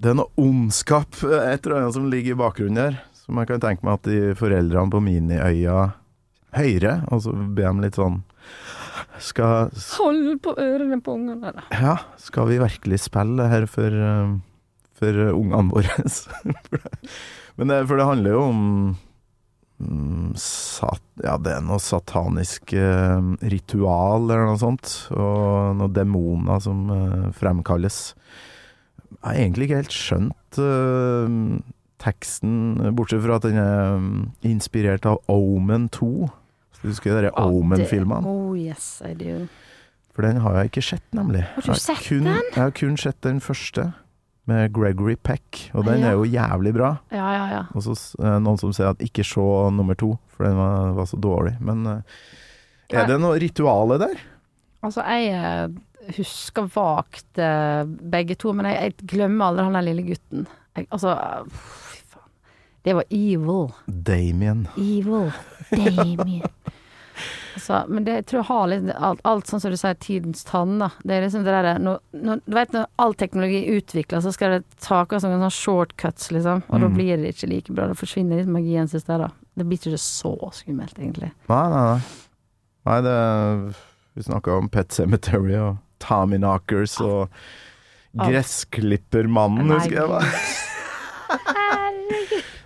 Det er noe ondskap, et eller annet som ligger i bakgrunnen der. Som jeg kan tenke meg at de foreldrene på Miniøya hører, og så ber de litt sånn Skal Hold på ørene på ungene. da. Ja, skal vi virkelig spille her for, eh, for ungene våre? [laughs] Men det, for det handler jo om mm, sat, Ja, det er noe satanisk eh, ritual eller noe sånt, og noen demoner som eh, fremkalles. Jeg har egentlig ikke helt skjønt eh, teksten, bortsett fra at den er mm, inspirert av Omen 2. Så du husker de Ja, Omen-filmene? Oh yes, I do. For den har jeg ikke sett, nemlig. Har du sett kun, den? Jeg har kun sett den første, med Gregory Peck, og den Ja. er jo jævlig bra. Ja, ja, ja. Og så eh, noen som sier at ikke se nummer to, for den var, var så dårlig. Men eh, er det noe rituale der? Altså, jeg eh, husker vagt begge to, men jeg, jeg glemmer aldri han der lille gutten. Jeg, altså. Det var evil. Damien. Evil. Damien. [laughs] Altså, men det jeg tror jeg har litt alt, alt sånn som du sier, tidens tann, da. Det er liksom det derre når, når, Du vet når all teknologi utvikler, så skal det takes en sånne shortcuts, liksom. Og da Mm. blir det ikke like bra. Da forsvinner litt magien siste der, da. Det blir ikke så skummelt, egentlig. Nei, nei, nei. Nei, det Vi snakka om Pet Cemetery og Tommy Knockers og. Gressklippermannen, husker jeg.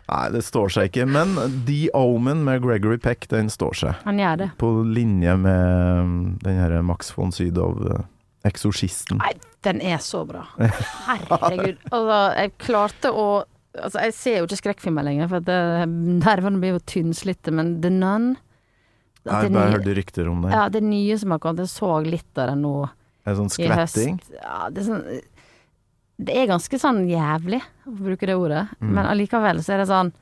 Nei, det står seg ikke. Men The Omen med Gregory Peck, den står seg. Han gjør det. På linje med mm, den herre Max von Sydow, eh, Eksorsisten. Nei, den er så bra. [laughs] Herregud. Altså, jeg klarte å Altså, jeg ser jo ikke skrekkfilmer lenger, for det- nervene blir jo tynnslitte, men The Nun Jeg har bare hørte rykter om det. Ja, det nye som har kommet, jeg så litt av det nå Er det sånn skvetting? Ja, det er sånn Det er ganske sånn jævlig, å bruke det ordet, Mm. men allikevel så er det sånn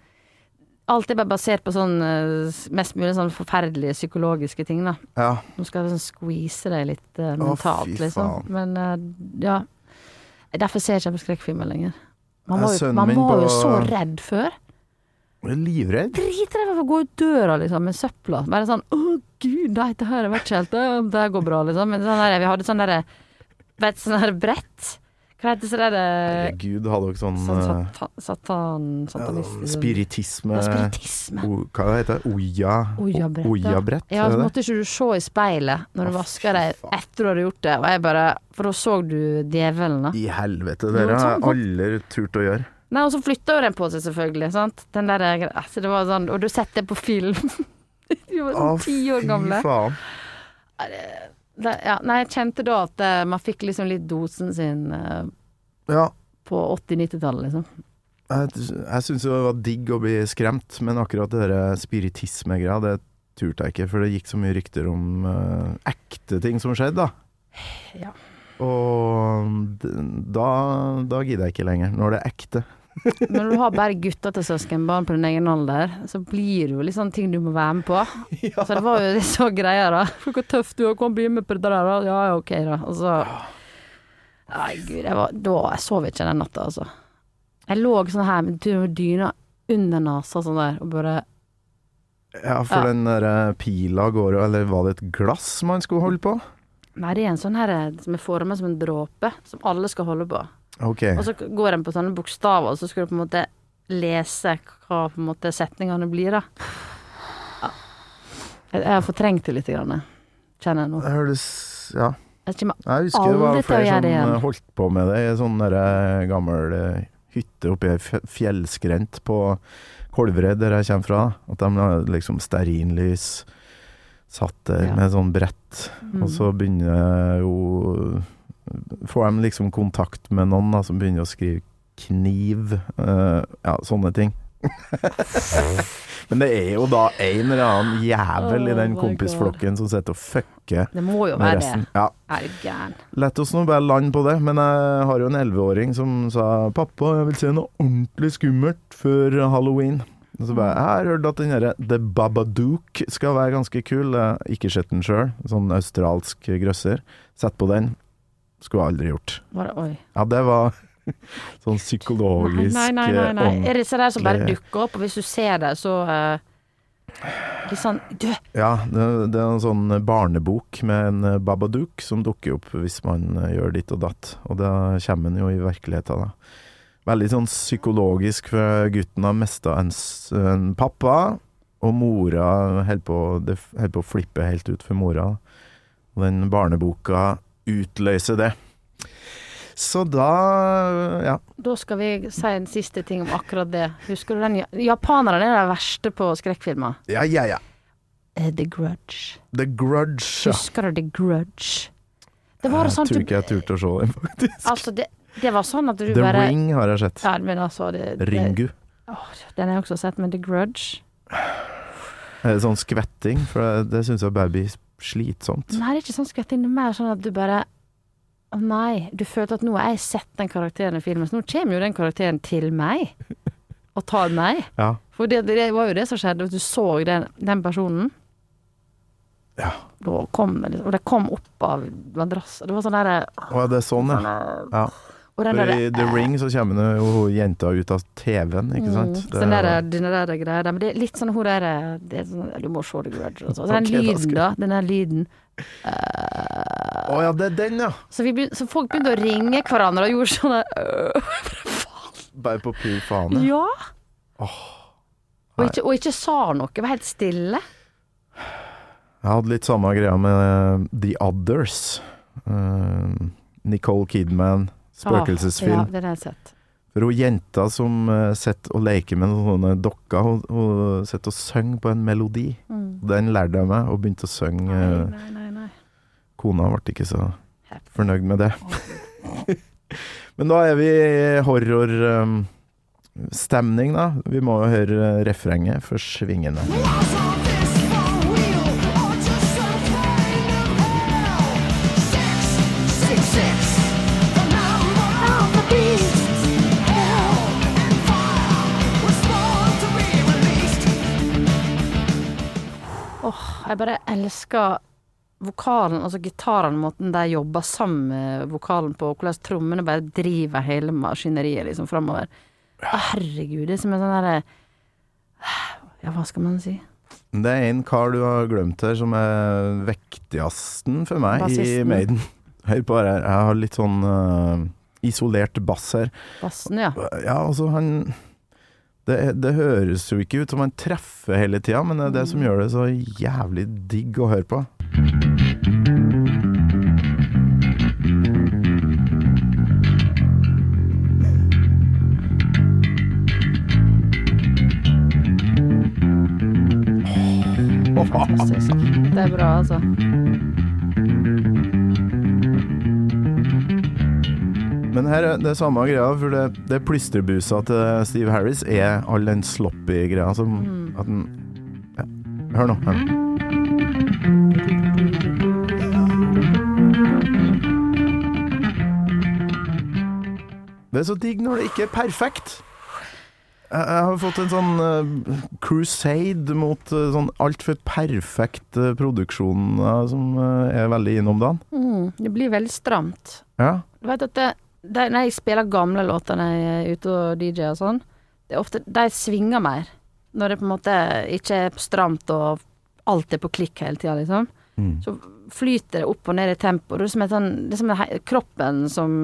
Alt er bare basert på sånn eh, mest mulig sånn forferdelige psykologiske ting, da. Ja. Nå skal jeg sånn squeeze deg litt uh, mentalt, fy liksom. Men uh, ja. Derfor ser jeg ikke på skrekkfilmer lenger. Man var jo, man var jo på- så redd før. Livredd. Dritredd for å gå ut døra liksom, med søpla. Bare sånn 'Å, gud, nei, det her vet vært helt Det, går bra', liksom. Men sånn der, vi hadde sånn derre Vet sånn der brett? Hva heter det der Herregud, hadde dere sånn, Sånn eh, satan, satan ja, spiritisme Ja, spiritisme. o, Hva heter det? Oja? Oja-brett, ja. Oja-brett? Ja, så måtte ikke du se i speilet når du Å, vasker deg etter du hadde gjort det. Og jeg bare For da så du djevelen, da. I helvete, dere har sånn- aldri turt å gjøre. Nei, og så flytta jo den på seg, selvfølgelig. Sant? Den der altså, det var sånn Og du setter det på film. [laughs] Vi var sånn ti år gamle. Faen. Det, ja, nei, jeg kjente da at eh, man fikk liksom litt dosen sin eh, Ja, på 80-90-tallet, liksom. jeg, jeg syns det var digg å bli skremt, men akkurat det der spiritisme-greia, det turte jeg ikke, for det gikk så mye rykter om eh, ekte ting som skjedde, da. Ja. Og da, da gidder jeg ikke lenger, når det er ekte. Men når du har bare gutter til søskenbarn på din egen alder, så blir det jo litt sånn ting du må være med på. [laughs] Så det var jo det så greia, da. For hvor tøff du er, kom bli med på det der, da. Ja, ja, ok, da. Og så Nei, gud, jeg var Da jeg sov ikke den natta, altså. Jeg lå sånn her med dyna under nesa sånn der, og bare Ja, for Ja. den der eh, pila går jo Eller var det et glass man skulle holde på? Nei, det er en sånn her eh, som er formet som en dråpe, som alle skal holde på. Ok. Og så går den på sånne bokstaver, og så skal du på en måte lese hva på en måte setningene blir, da. Ja. Jeg, har fortrengt det litt, grann, kjenner jeg nå. Det høres Ja. Jeg Jeg husker det var flere som eh, holdt på med det i en sånn gammel eh, hytte oppe i ei fjellskrent på Kolvereid, der jeg kommer fra. At de har liksom stearinlys satt der Ja. med sånn brett, Mm. og så begynner jo Får de liksom kontakt med noen da, som begynner å skrive kniv, uh, ja, sånne ting. [laughs] Men det er jo da en eller annen jævel i Oh den my kompisflokken som sitter og fucker Det må jo være resten. det. Ja, Er du gæren? Lett oss nå bare lande på det, men jeg har jo en elleveåring som sa 'pappa, jeg vil se noe ordentlig skummelt før halloween'. Og så bare, Jeg har hørt at den derre The Babadook skal være ganske kul. Ikke sett den sjøl, sånn australsk grøsser. Sett på den. Skulle jeg aldri gjort. Bare. Ja, det var [laughs] sånn psykologisk Nei, nei, nei. nei. eh, Er det disse der som bare dukker opp, og hvis du ser det, så uh, Litt sånn Du, Ja, det, det er en sånn barnebok med en eh, Babadook som dukker opp hvis man eh, gjør ditt og datt. Og da kommer den jo i virkeligheten, da. Veldig sånn psykologisk, for gutten har mista en, en pappa, og mora holder på, på å flippe helt ut for mora. Og den barneboka utløser det. Så da Ja. da skal vi si en siste ting om akkurat det. Husker du den ja- Japanerne er de verste på skrekkfilmer. Ja, ja, ja. Eh, The Grudge. The Grudge. Ja. Husker du The Grudge? Det var Jeg sånn tror at du ikke jeg turte å se den, faktisk. Altså, det, det var sånn at du The bare Ring har jeg sett. Ja, men altså det, det, Ringu. Den har jeg også sett, men The Grudge sånn skvetting? For det, det syns jeg baby slitsomt. Nei, det er ikke sånn skvetting. Det er mer sånn at du bare Å nei, du følte at nå har jeg sett den karakteren i filmen, så nå kommer jo den karakteren til meg. Og tar meg. [laughs] Ja. For det, det var jo det som skjedde, at du så den, den personen. Ja. Kom det liksom Og det kom opp av madrassen. Det var sånn derre Å, ja, det er sånn, ja. ja. Og den For derre i The Ring så kommer jo jenta ut av TV-en, ikke sant? Mm, den der, den der greia der. Men det er litt sånn hun der er sånn, Du må se The Grudge. Og sånn. den Ok, da lyden, da. Den der lyden. Å ja, det er den, ja! Så, vi begyn- så folk begynte å ringe hverandre og gjorde sånn der øh, [laughs] Bare på pur faen. Ja. Oh, Og ikke, og ikke sa noe. Var helt stille. Jeg hadde litt samme greia med eh, The Others. Uh, Nicole Kidman, spøkelsesfilm. Ah, Ja, den har jeg sett. For hun jenta som uh, sitter og leker med noen sånne dokker, hun, hun sitter og synger på en melodi. Mm. Den lærte jeg meg, og begynte å synge. Eh, nei, nei. nei. Kona ble ikke så fornøyd med det. [laughs] Men da er vi i horrorstemning, da. Vi må jo høre eh, refrenget for svingende. Jeg bare elsker vokalen, altså gitaren, måten de jobber sammen med vokalen på, hvordan trommene bare driver hele maskineriet liksom framover. Å, herregud, det er som en sånn derre Ja, hva skal man si? Det er en kar du har glemt her, som er vektigsten for meg i Maiden. Hør på det her. Jeg har litt sånn uh, isolert bass her. Bassen, ja. Ja, altså, han det, det høres jo ikke ut som en treffer hele tida, men det er det som gjør det så jævlig digg å høre på. Fantastisk. Det er bra, altså. Men her er det samme greia, for det, det plystrebusa til Steve Harris er all den sloppy greia som at den ja. Hør nå. Hør nå. Det er så digg når det ikke er perfekt. Jeg, har fått en sånn uh, crusade mot uh, sånn altfor produksjoner som eh, er veldig innom dagen. Mm, det blir veldig stramt. Ja. Du vet at det, det, når jeg spiller gamle låter når jeg er ute og DJ og sånn, det er ofte De svinger mer. Når det på en måte ikke er stramt og alt er på klikk hele tida, liksom. Mm. Så flyter det opp og ned i tempo. Det er som, et sånn, det er som en kroppen som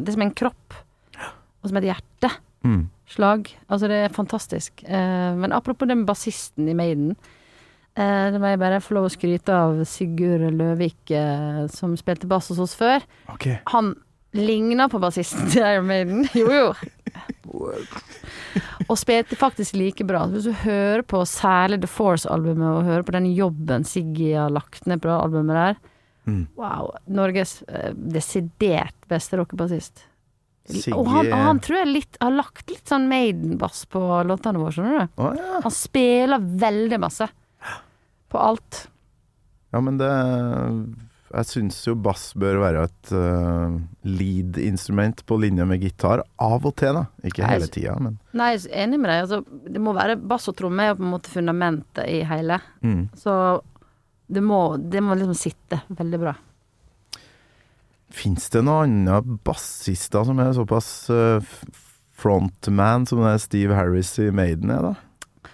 Det er som en kropp. Og som et hjerteslag. Mm. Altså, det er fantastisk. Eh, men apropos den bassisten i Maiden. Eh, det må jeg bare få lov å skryte av Sigurd Løvik, eh, som spilte bass hos oss før. Okay. Han ligna på bassisten til Iron Maiden. Jo, jo. Og spilte faktisk like bra. Hvis du hører på særlig The Force-albumet, og hører på den jobben Siggy har lagt ned på det albumet der Mm. Wow. Norges eh, desidert beste rockebassist. Og han, han tror jeg litt, har lagt litt sånn Maiden-bass på låtene våre, skjønner du. Oh, ja. Han spiller veldig masse. På alt. Ja, men det Jeg syns jo bass bør være et uh, lead-instrument på linje med gitar. Av og til, da. Ikke hele tida, men Nei, jeg er enig med deg. Altså, det må være bass og tromme er jo på en måte fundamentet i hele. mm. Så det må, det må liksom sitte veldig bra. Fins det noen andre bassister som er såpass uh, frontman som det er Steve Harris i Maiden er, da?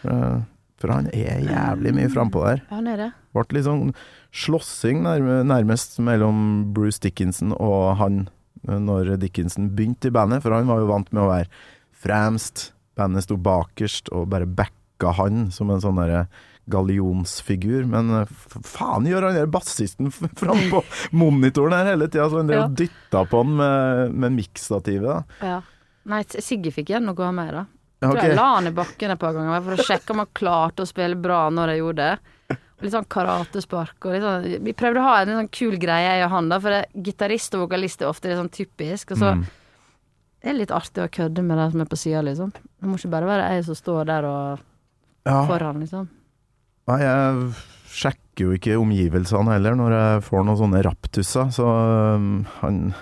For, for han er jævlig mye frampå der. Ja, han er det. Ble litt sånn slåssing nærmest mellom Bruce Dickinson og han eh, når Dickinson begynte i bandet, for han var jo vant med å være fremst. Bandet sto bakerst og bare backa han som en sånn derre gallionsfigur. Men eh, faen gjør han der bassisten fram på [laughs] monitoren her hele tida, så han drev Ja. og dytta på han med, med miksstativet. Ja. Nei, Sigge fikk av meg, da. Okay. Tror jeg la han i bakken et par ganger for å sjekke om han klarte å spille bra når jeg gjorde det. Litt sånn karatespark og litt sånn Vi prøvde å ha en sånn kul greie jeg og han, da, for det- gitarist og vokalist er ofte litt sånn typisk. Og så Mm. det er litt artig å kødde med de som er på sida, liksom. Det må ikke bare være jeg som står der og Ja. foran, liksom. Nei, jeg sjekker jo ikke omgivelsene heller når jeg får noen sånne raptusser, så um, han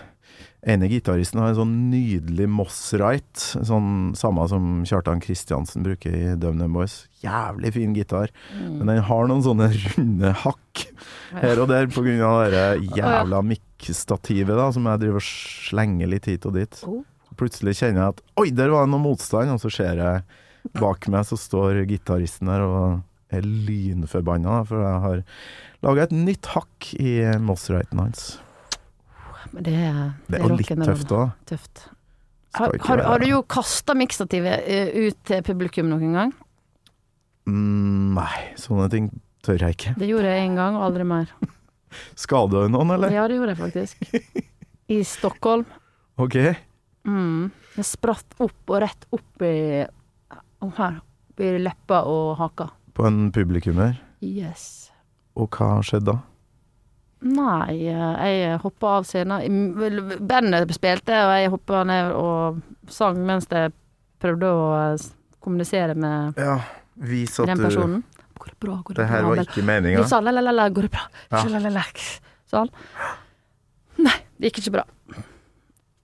ene gitaristen har en sånn nydelig Moss-right, sånn samme som Kjartan Kristiansen bruker i DumDum Boys. Jævlig fin gitar, men den har noen sånne runde hakk her og der av det jævla mikkstativet da, som jeg driver og slenger litt hit og dit. Oh. Plutselig kjenner jeg at oi, der var det noe motstand, og så ser jeg bak meg så står gitaristen der og er lynforbanna, for jeg har laga et nytt hakk i Moss-righten hans. Det, er- Det er jo litt tøft òg. Tøft. Har, har, har du jo kasta miksstativet eh, ut til publikum noen gang? Mm, nei, sånne ting tør jeg ikke. Det gjorde jeg en gang, og aldri mer. [laughs] Skada du noen, eller? Ja, det gjorde jeg faktisk. I Stockholm. Ok. Mm. Det spratt opp og rett opp i her. Opp i leppa og haka. På en publikummer. Yes. Og hva skjedde da? Nei, eh, jeg hoppa av scenen. Bandet spilte, og jeg hoppa ned og sang mens jeg prøvde å eh, kommunisere med Ja, den du personen. Går det bra? Går det, Det her bra? var ikke meninga. Litt sånn la-la-la, går det bra? Ja. Sånn. Nei, det gikk ikke bra.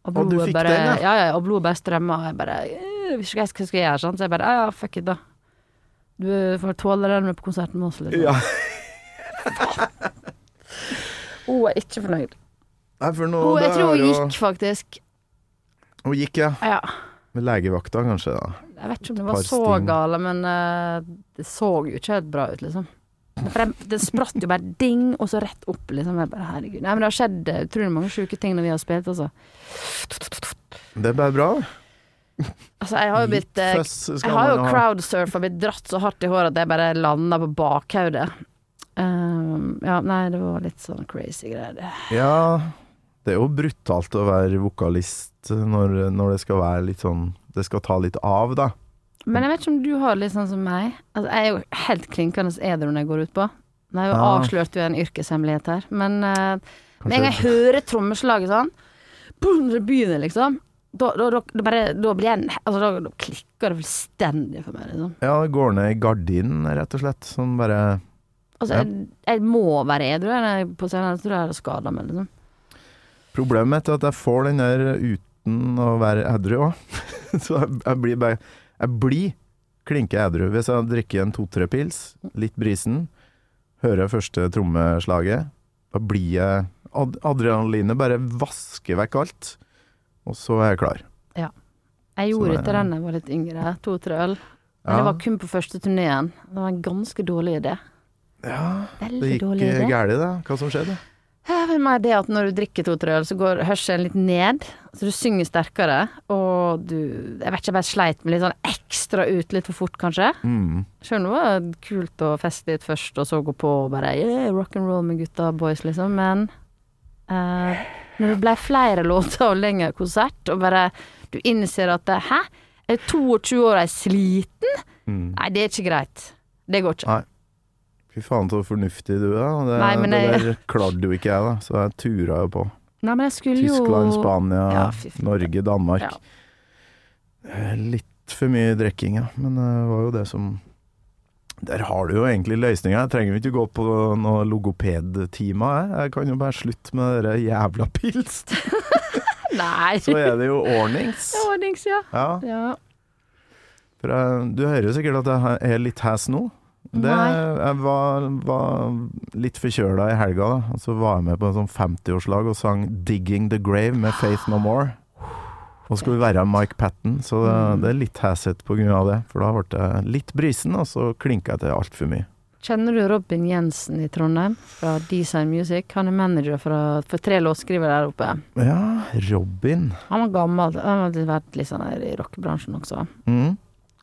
Og Og du blodet fikk bare, den, ja? ja, ja, og blodet bare strømma, og jeg bare «Øh, Hva skal jeg, hva jeg gjøre? Sånn? Så jeg bare ja, ja, fuck it, da. Du får tåle den med på konserten med oss, liksom. Ja. [laughs] [laughs] Hun er ikke fornøyd. Nei, for nå Hun, jeg tror hun gikk, faktisk. Hun gikk, ja. Ja. Med legevakta, kanskje. da Jeg vet ikke om det var så sting. gale, men uh, det så jo ikke helt bra ut, liksom. For det, spratt jo bare ding, og så rett opp, liksom. Jeg bare, herregud. Nei, men det har skjedd utrolig mange sjuke ting når vi har spilt, altså. Det ble bra. Altså, jeg har jo blitt eh, Jeg har jo crowdsurfa, blitt dratt så hardt i håret at jeg bare landa på bakhodet. Um, ja, nei, det var litt sånn crazy greier. det. Ja, det er jo brutalt å være vokalist når, når det skal være litt sånn Det skal ta litt av, da. Men jeg vet ikke om du har det litt sånn som meg. Altså, jeg er jo helt klinkende edru når jeg går ut på. Nå har jo Ja. avslørt jo en yrkeshemmelighet her, men uh, med en gang jeg hører trommeslaget sånn, boom, det begynner, liksom, da, da, da, da, bare, da blir jeg altså, da klikker det fullstendig for meg, liksom. Ja, det går ned i gardinen, rett og slett. Sånn bare Altså, Ja. jeg, jeg må være edru jeg på scenen, jeg tror jeg jeg hadde skada meg, liksom. Problemet mitt er at jeg får den der uten å være edru òg. [laughs] Så jeg, jeg blir bare Jeg blir klinke edru. Hvis jeg drikker en to-tre pils, litt brisen, hører første trommeslaget, da blir jeg ad Adrenalinet bare vasker vekk alt, og så er jeg klar. Jeg gjorde det den da jeg var litt yngre, to-tre øl. Men Ja. det var kun på første turneen. Det var en ganske dårlig idé. Ja, Veldig det gikk galt, da. Hva som skjedde? Det er det at når du drikker to-tre øl, så går hørselen litt ned. Så du synger sterkere, og du Jeg vet ikke, jeg bare sleit med litt sånn ekstra ut litt for fort, kanskje. Mm. Sjøl om det var kult å feste litt først, og så gå på og bare yeah, rock and roll med gutta boys, liksom. Men uh, når det ble flere [laughs] låter og lengre konsert, og bare du innser at det, Hæ? Jeg er 22 år og er sliten? Mm. Nei, det er ikke greit. Det går ikke. Nei. Fy faen så fornuftig du er. Det, Nei, men det jeg- der klarte jo ikke jeg, da. Så jeg tura jo på. Nei, men jeg skulle jo Tyskland, Spania, Ja. Norge, Danmark. Ja. Eh, Litt for mye drikking, ja. Men det var jo det som Der har du jo egentlig løsninga. Trenger vi ikke gå på noe logopedtimer, jeg. Jeg kan jo bare slutte med de jævla [laughs] pils. Nei. Så er det jo ordnings. Ordnings, ja. Ja, ja. for jeg, du hører sikkert at jeg er litt hes nå. Det, jeg var, var litt forkjøla i helga, da. Og så var jeg med på en sånn 50-årslag og sang 'Digging the Grave' med Faith No More. Og skulle være Mike Patten, så det, Mm. det er litt grunn av det. For da ble jeg litt brisen, og så klinka jeg til altfor mye. Kjenner du Robin Jensen i Trondheim fra Design Music? Han er manager for, for tre låtskrivere der oppe. Ja, Robin. Han var gammel, han hadde vært litt sånn i rockebransjen også. Mm.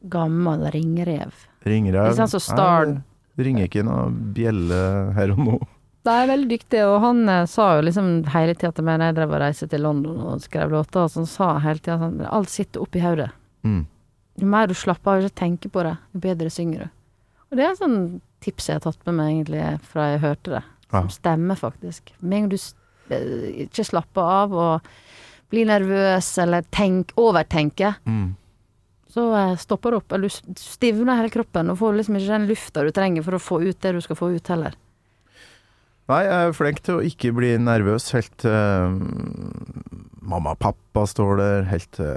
Gammel ringrev. Ringrev. Ikke sant, så Star- Nei, Det ringer ikke noe bjelle her og nå. De er veldig dyktige, og han eh, sa jo liksom hele tida til meg når jeg drev og reiste til London og skrev låter, og sånn sa hele tida sånn Alt sitter oppi hodet. Mm. Jo mer du slapper av og ikke tenker på det, jo bedre synger du. Og det er sånn tips jeg har tatt med meg egentlig fra jeg hørte det. Som Ja. stemmer, faktisk. Med en gang du eh, ikke slapper av og blir nervøs eller tenk, overtenker, Mm. Så eh, stopper det opp. Eller du stivner hele kroppen og får liksom ikke den lufta du trenger for å få ut det du skal få ut heller. Nei, jeg er flink til å ikke bli nervøs helt mm, mamma og pappa står der, helt til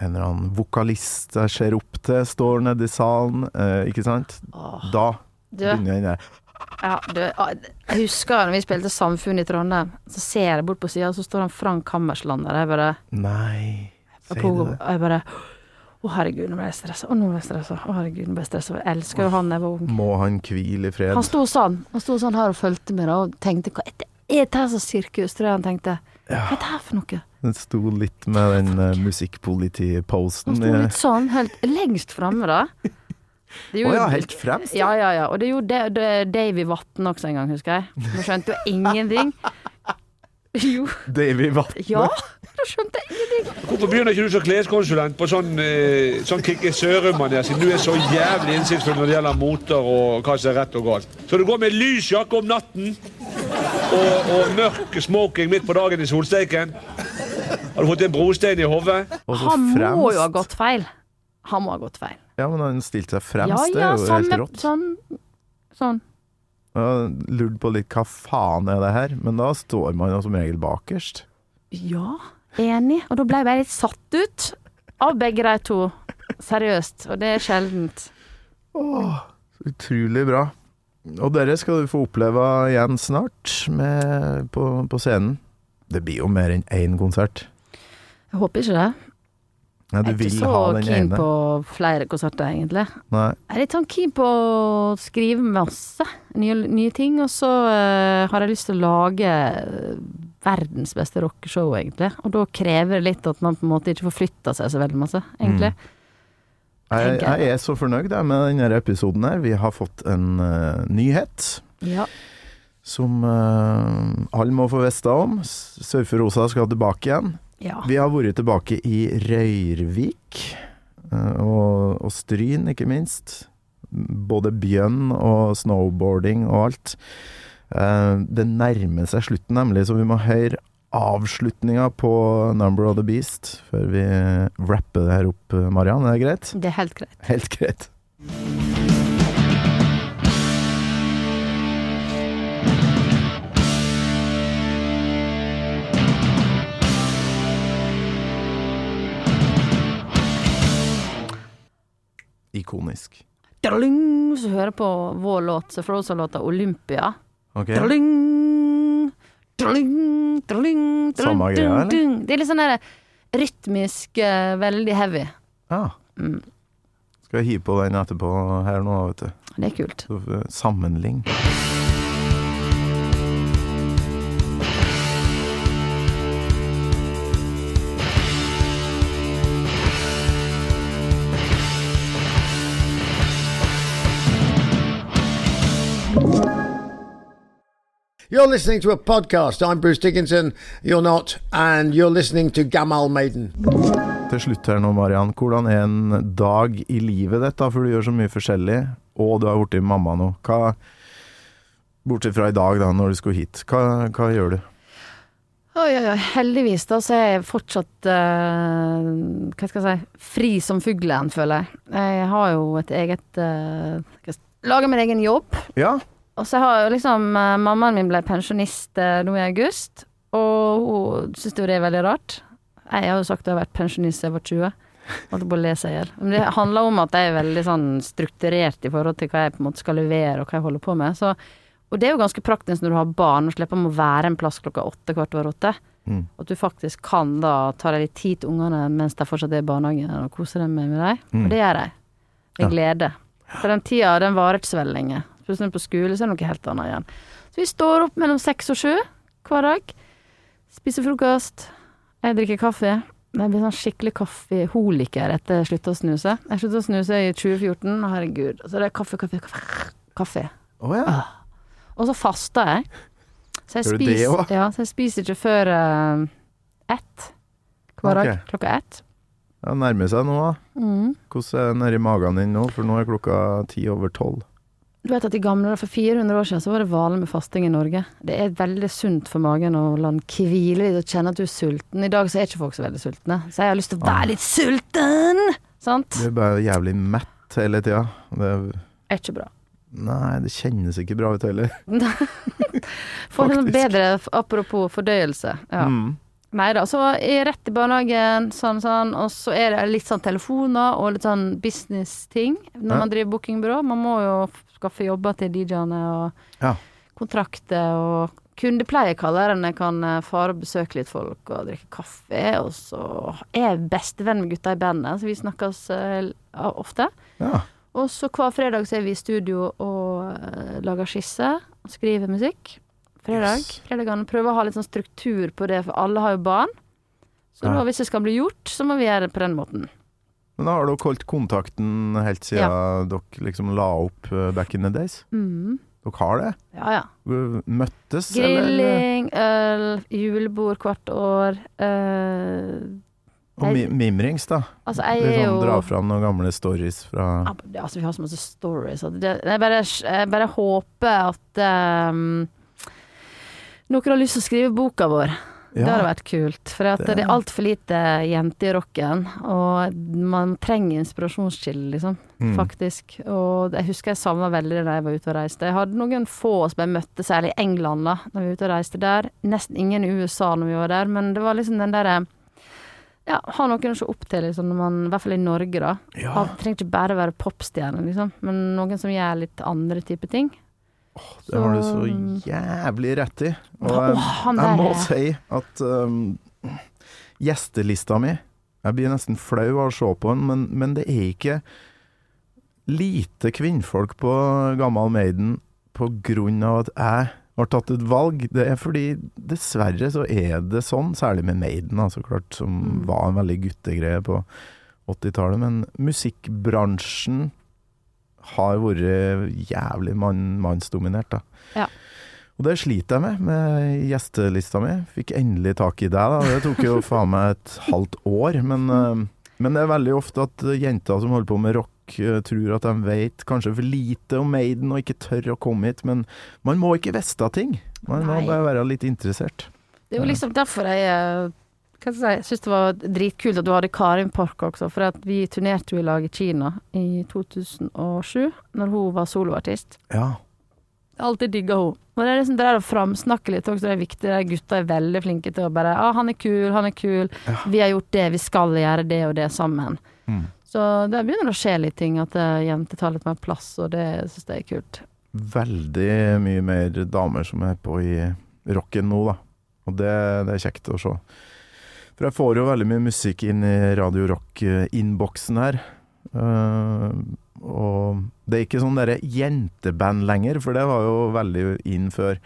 en eller annen vokalist jeg ser opp til, står nede i salen, uh, ikke sant? Åh. Da Du, begynner inn der ja, du, ah, jeg husker når vi spilte Samfunn i Trondheim, så ser jeg bort på sida, så står han Frank Hammersland der. Jeg bare Nei, Og sier du og det? jeg bare Å, herregud, nå ble jeg stressa. Å, nå ble jeg stressa. Å, herregud, nå ble jeg stressa. Jeg elsker jo han jeg var ung. Må han hvile i fred? Han sto sånn Han sto sånn her og fulgte med da, og tenkte Hva er det er dette her som sirkus? Tror jeg han tenkte. Hva er det her for noe? Den sto litt med den uh, Han musikkpoliti-posten. sto litt sånn, helt lengst framme, da. Å oh ja, helt fremst? Ja, ja, ja. Og det gjorde det, det, Davy Vatn også en gang, husker jeg. Nå skjønte jo ingenting. Jo, Davy Vatn? ja. Da skjønte. Hvorfor begynner ikke du som kleskonsulent på sånn, eh, sånn Kikke Sørum-manér, siden du er så jævlig innsiktsfull når det gjelder moter og hva som er rett og galt? Så du går med lys jakke om natten og, og mørk smoking midt på dagen i solsteiken? Har du fått en brostein i hodet? Han må jo ha gått feil. Han må ha gått feil. Ja, men han stilte seg fremst, ja, det ja, er jo helt rått. sånn, sånn. Jeg lurte på litt hva faen er det her, men da står man jo som regel bakerst. Ja, enig. Og da ble jeg litt satt ut av begge de to. Seriøst. Og det er sjeldent. Åh, utrolig bra. Og dere skal du få oppleve igjen snart med, på, på scenen. Det blir jo mer enn én konsert. Jeg håper ikke det. Nei, du jeg er ikke så keen ene. på flere konserter, egentlig. Nei. Jeg er litt sånn keen på å skrive masse nye, nye ting, og så uh, har jeg lyst til å lage eh, verdens beste rockeshow, egentlig. Og da krever det litt at man på en måte ikke får flytta seg så veldig masse, egentlig. Jeg, jeg. jeg er så fornøyd med denne episoden her. Vi har fått en uh, nyhet Ja. som uh, alle må få vite om. Surferosa skal tilbake igjen. ja. Vi har vært tilbake i Røyrvik, Uh, og, og Stryn, ikke minst. Både bjønn og snowboarding og alt. Eh, Det nærmer seg slutten, nemlig, så vi må høre avslutninga på Number of the Beast før vi rapper det her opp, Mariann. Er det greit? Det er helt greit. Helt greit. Ikonisk. Daling, så hører jeg på vår låt, så Frozen-låta 'Olympia'. Ok? Daling, daling, daling, Samme greia, eller? Det er litt sånn der rytmisk, uh, veldig heavy. Ja. Mm. Skal jeg hive på den etterpå her nå, vet du. Det er kult. Så Sammenlign. You're listening to a podcast. I'm Bruce Dickinson. You're not. And you're listening to Gamal Maiden. Til slutt her nå, Mariann. Hvordan er en dag i livet ditt, da? For du gjør så mye forskjellig, og du har blitt mamma nå. Hva Bortsett fra i dag, da, når du skulle hit. Hva, hva gjør du? Oi, oi, oi. Heldigvis da, så er jeg fortsatt uh, Hva skal jeg si fri som fuglen, føler jeg. Jeg har jo et eget uh, Lager min egen jobb. Ja, Og så har jo liksom eh, Mammaen min ble pensjonist eh, nå i august, og hun syns jo det er veldig rart. Jeg har jo sagt at jeg har vært pensjonist siden jeg var 20. Holdt på å le seg. Men det handler om at jeg er veldig sånn strukturert i forhold til hva jeg på en måte skal levere, og hva jeg holder på med. Så, og det er jo ganske praktisk når du har barn og slipper å være en plass klokka åtte kvart over åtte. Mm. At du faktisk kan da ta deg litt tid til ungene mens de fortsatt er i barnehagen, og kose dem med deg. Mm. Og det gjør jeg. Med glede. For den tida, den varer ikke så veldig lenge. Plutselig på skole så er det noe helt annet igjen. Så vi står opp mellom seks og sju hver dag. Spiser frokost. Jeg drikker kaffe. Jeg blir sånn skikkelig kaffeholiker etter jeg slutta å snuse. Jeg slutta å snuse i 2014, herregud. Så det er kaffe, kaffe, kaffe. kaffe. Oh, ja. Og så faster jeg. Så jeg, spiser, det også? ja, så jeg spiser ikke før uh, ett hver dag. Okay. Klokka ett. Det nærmer seg nå, da. Mm. Hvordan er det nedi magen din nå? For nå er klokka ti over tolv. Du vet at i gamle, For 400 år siden så var det vanlig med fasting i Norge. Det er veldig sunt for magen å la den hvile litt og kjenne at du er sulten. I dag så er ikke folk så veldig sultne, så jeg har lyst til å Ah. være litt sulten! Sant? Du er bare jævlig mett hele tida. Det Er ikke bra. Nei, det kjennes ikke bra ut heller. [laughs] Få en bedre apropos fordøyelse. Ja. Mm. Nei da, så er jeg rett i barnehagen, sånn sånn, og så er det litt sånn telefoner og litt sånn business-ting når Ja. man driver bookingbyrå. Man må jo skaffe jobber til DJ-ene og Ja. kontrakter og kundepleie kaller jeg det når jeg kan eh, fare og besøke litt folk og drikke kaffe. Og så er jeg bestevenn med gutta i bandet, så vi snakkes uh, ofte. Ja. Og så hver fredag så er vi i studio og uh, lager skisse og skriver musikk. Fredag. Yes. Fredagene prøver å ha litt sånn struktur på det, for alle har jo barn. Så Ja. da, hvis det skal bli gjort, så må vi gjøre det på den måten. Men da har dere holdt kontakten helt siden dere liksom la opp eh, back in the days? Mm. Dere har det? Ja, ja. Møttes, eller? Grilling, øl, julebord hvert år. Øh, Og mi mimrings, da? altså, jeg er Liksom jo Dra fram noen gamle stories fra Ja, altså, vi har så masse stories. Det, jeg, bare, jeg bare håper at um, noen har lyst til å skrive boka vår. Det hadde vært kult. For det, Det- er altfor lite jenter i rocken, og man trenger inspirasjonskilde, liksom. Mm. Faktisk. Og jeg husker jeg savna veldig det da jeg var ute og reiste. Jeg hadde noen få som jeg møtte, særlig i England, da, når vi var ute og reiste der. Nesten ingen i USA når vi var der, men det var liksom den derre ja, ha noen å se opp til, liksom, når man, i hvert fall i Norge, da. Ja. Trenger ikke bare være popstjerne, liksom, men noen som gjør litt andre typer ting. Det har du så jævlig rett i. Og Åh, jeg, jeg må si at um, gjestelista mi Jeg blir nesten flau av å se på den, men, men det er ikke lite kvinnfolk på Gammal Maiden på grunn av at jeg har tatt et valg. Det er fordi dessverre så er det sånn, særlig med Maiden, altså klart, som Mm. var en veldig guttegreie på 80-tallet. Men musikkbransjen har vært jævlig mann, mannsdominert, da. Ja. Og det sliter jeg med, med gjestelista mi. Fikk endelig tak i deg, da. Det tok jo faen meg et halvt år, men, eh, men det er veldig ofte at jenter som holder på med rock, eh, tror at de vet kanskje for lite om Maiden og ikke tør å komme hit, men man må ikke vite ting. Man må bare være litt interessert. Det er jo liksom derfor jeg jeg si, syns det var dritkult at du hadde Karin Park også, for at vi turnerte jo i lag i Kina i 2007, når hun var soloartist. Ja. Alltid digga hun. Og det er liksom det der å framsnakke litt også, det er viktig. De gutta er veldig flinke til å bare ah, 'Han er kul, han er kul. Ja. Vi har gjort det, vi skal gjøre det og det sammen'. Mm. Så det begynner å skje litt ting, at eh, jenter tar litt mer plass, og det syns jeg er kult. Veldig mye mer damer som er på i rocken nå, da. Og det, det er kjekt å se. For jeg får jo veldig mye musikk inn i Radio Rock-innboksen her. Uh, og det er ikke sånn derre jenteband lenger, for det var jo veldig inn før.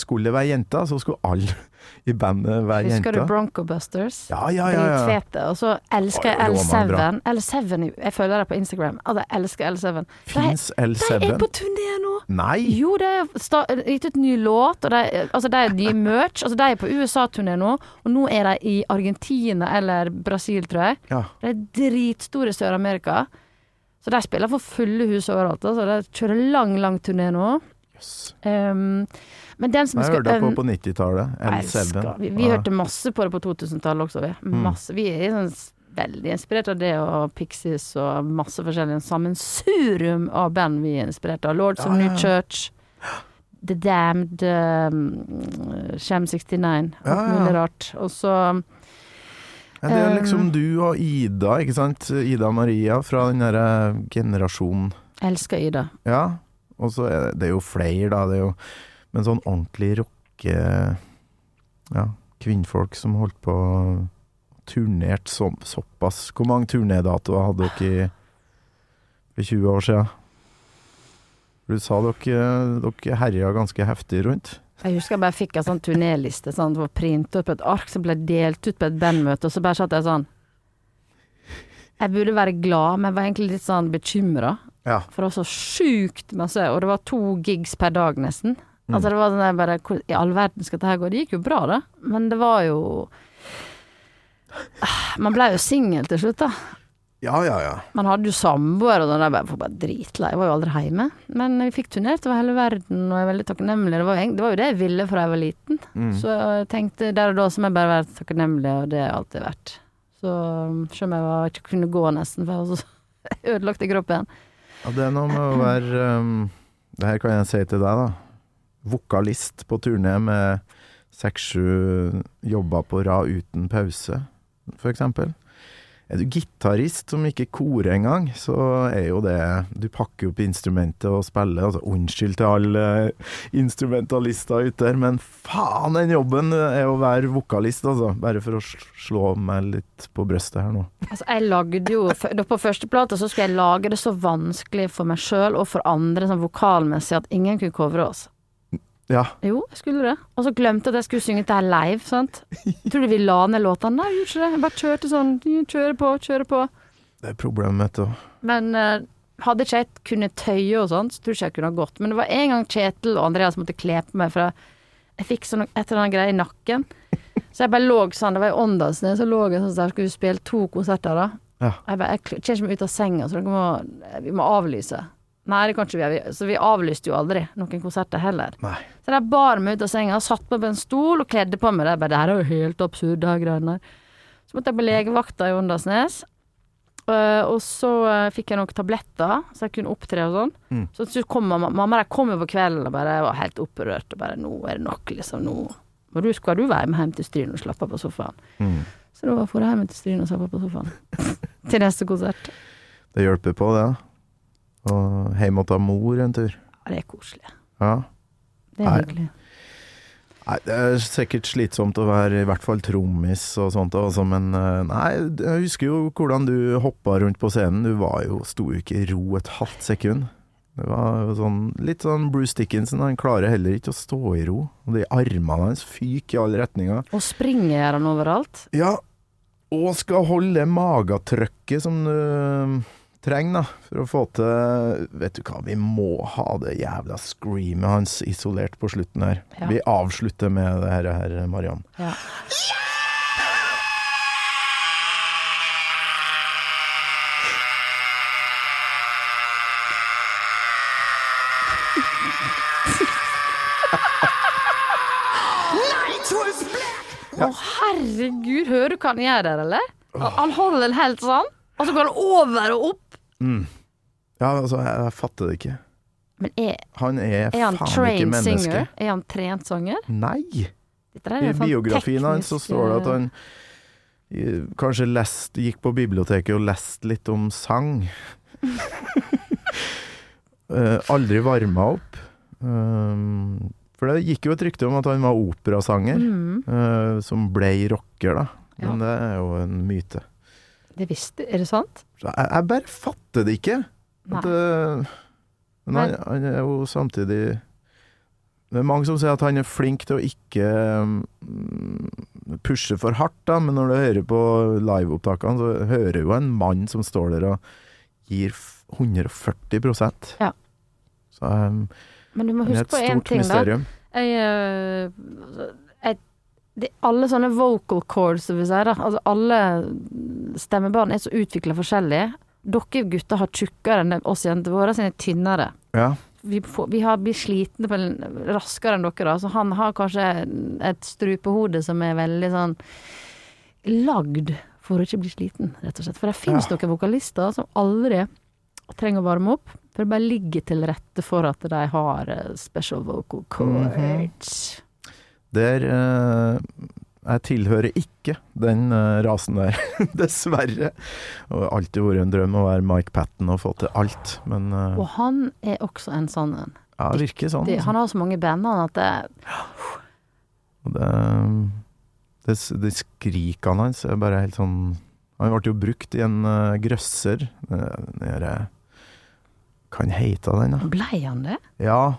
Skulle det være jenta, så skulle alle [laughs] i bandet være Husker du. Bronco Busters? Ja, ja, ja. ja. Dritfete. Og så elsker jeg Å, Roman, bra. L7. L7, jeg følger deg på Instagram. Altså, jeg elsker L7. Fins L7? de er på turné nå! Nei! Jo, de har gitt ut ny låt, og de, altså, de er ny [laughs] merch. Altså, de er på USA-turné nå, og nå er de i Argentina eller Brasil, tror jeg. Ja. De er dritstore i Sør-Amerika. Så de spiller for fulle hus overalt. Altså. De kjører lang, lang turné nå. Yes. Um, men den som Jeg hørte på på 90-tallet. Vi, vi Ja. hørte masse på det på 2000-tallet også, vi. Mm. Masse. Vi er sånn veldig inspirert av det og Pixies og masse forskjellige sammensurium av band vi er inspirert av. Lords of Ja, New. Church, The Damned, um, Sham 69, alt Ja, ja. rart. Og så Ja, Det er liksom Um, du og Ida, ikke sant? Ida Maria fra den derre generasjonen. Elsker Ida. Ja. Og så er det, det er jo flere, da. Det er jo Men sånn ordentlig rocke... Ja, kvinnfolk som holdt på Turnert så, såpass. Hvor mange turnédatoer hadde dere for 20 år siden? Du sa dere, dere herja ganske heftig rundt. Jeg husker jeg bare fikk en sånn turnéliste sånn, som var printet på et ark som ble delt ut på et bandmøte, og så bare satt jeg sånn Jeg burde være glad, men jeg var egentlig litt sånn bekymra. Ja. For det var så sjukt masse, og det var to gigs per dag nesten. Mm. Altså det var sånn der bare Hvor i all verden skal dette her gå? Det gikk jo bra, da. Men det var jo Ah, Man ble jo singel til slutt, da. Ja, ja, ja. Man hadde jo samboer og sånn, jeg var bare dritlei. Jeg var jo aldri hjemme. Men vi fikk turnert over hele verden, og jeg er veldig takknemlig. Det var, jo, det var jo det jeg ville fra jeg var liten. Mm. Så jeg tenkte der og da så må jeg bare være takknemlig, og det har jeg alltid vært. Så selv om jeg var, ikke kunne gå nesten, for jeg var så [laughs] ødelagt i kroppen. Ja, det er noe med å være um, Det her kan jeg si til deg, da. Vokalist på turné med seks-sju jobber på rad uten pause, eksempel. Er du gitarist som ikke korer engang, så er jo det Du pakker opp instrumentet og spiller. Altså, unnskyld til alle instrumentalister ute der, men faen den jobben er å være vokalist, altså. Bare for å slå meg litt på brøstet her nå. Altså, jeg lagde jo På første plate så skulle jeg lage det så vanskelig for meg sjøl og for andre sånn vokalmessig at ingen kunne covre oss. Ja. Jo, jeg skulle det. Og så glemte jeg at jeg skulle synge dette her live, sant. Tror du vi la ned låtene? Nei, vi gjorde ikke det. Jeg bare kjørte sånn. Kjøre på, kjøre på. Det er problemet mitt òg. Men uh, hadde ikke jeg kunnet tøye og sånn, så tror ikke jeg kunne ha gått. Men det var en gang Kjetil og Andreas måtte kle på meg, for jeg fikk sånn et eller annet greie i nakken. Så jeg bare lå sånn, det var i Åndalsnes, så lå jeg sånn der, skulle spille to konserter da. Ja. Jeg bare, jeg kl- kommer ikke meg ut av senga, så må, vi må avlyse. Nei, det kan ikke vi. Så vi avlyste jo aldri noen konserter heller. Nei. Så de bar meg ut av senga, satt meg på en stol og kledde på meg det. Bare, det her er jo helt absurd, det her greiene der. Så måtte jeg på legevakta i Åndalsnes. Uh, og så uh, fikk jeg noen tabletter, så jeg kunne opptre og sånn. Mm. Så slutt kom mamma, mamma der kom jo på kvelden og bare jeg var helt opprørt. Og bare 'nå er det nok', liksom. Nå må du, skal du være med hjem til Stryn og slappe av på sofaen. Mm. Så da får jeg hjem til Stryn og slappe av på sofaen. [laughs] til neste konsert. Det hjelper på, det. Og hjemme til mor en tur. Ja, det er koselig. Ja. Det er Nei. hyggelig. Nei, det er sikkert slitsomt å være i hvert fall trommis og sånt, altså, men eh, nei, jeg husker jo hvordan du hoppa rundt på scenen. Du var jo, sto jo ikke i ro et halvt sekund. Det var jo sånn, litt sånn Bruce Dickinson, han klarer heller ikke å stå i ro. Og de armene hans fyker i alle retninger. Og springer han overalt. Ja, og skal holde det magatrykket som du trenger, da, for å få til Vet du hva, vi må ha det jævla screamet hans isolert på slutten her. Ja. Vi avslutter med det her, her Mariann. Ja. Å, herregud, hører du hva han gjør der, eller? Han- Han holder den helt sånn, og så går han over og opp. Mm. Ja, altså, jeg, jeg fatter det ikke. Men er, Han er, er han faen ikke menneske. singer? Er han trent sanger? Nei! I sånn biografien hans så står det at eh, han kanskje lest, gikk på biblioteket og leste litt om sang. uh, [laughs] aldri varma opp. Um, for det gikk jo et rykte om at han var operasanger, Mm, uh, som blei rocker, da. Ja. Men det er jo en myte. Det visste Er det sant? Jeg, jeg bare fatter det ikke. At, eh, men han, han er jo samtidig Det er mange som sier at han er flink til å ikke mm, pushe for hardt, da, men når du hører på liveopptakene, så hører du jo en mann som står der og gir 140% Ja. Så um, Men du må huske på én stort ting, da. mysterium. Øh, jeg det, Alle sånne vocal cords, som vi sier, da. Altså alle stemmebånd er så utvikla forskjellig. Dere gutter har tjukkere enn oss jenter. Våre sine er tynnere. Ja. Vi, får, vi har blitt slitne på en, raskere enn dere, da. Så han har kanskje et strupehode som er veldig sånn lagd for å ikke bli sliten, rett og slett. For det finnes Ja. noen vokalister som aldri trenger å varme opp. For det bare ligger til rette for at de har eh, special vocal chords. Der eh, jeg tilhører ikke den eh, rasen der, [laughs] dessverre. Det har alltid vært en drøm å være Mike Patten og få til alt, men eh, Og han er også en sånn en. ja, virker sånn. Det- altså. Han har så mange band han at det det, det, det skrikene hans er bare helt sånn Han ble jo brukt i en uh, grøsser. Kan heite Hva han den, da? Blei han det? Ja.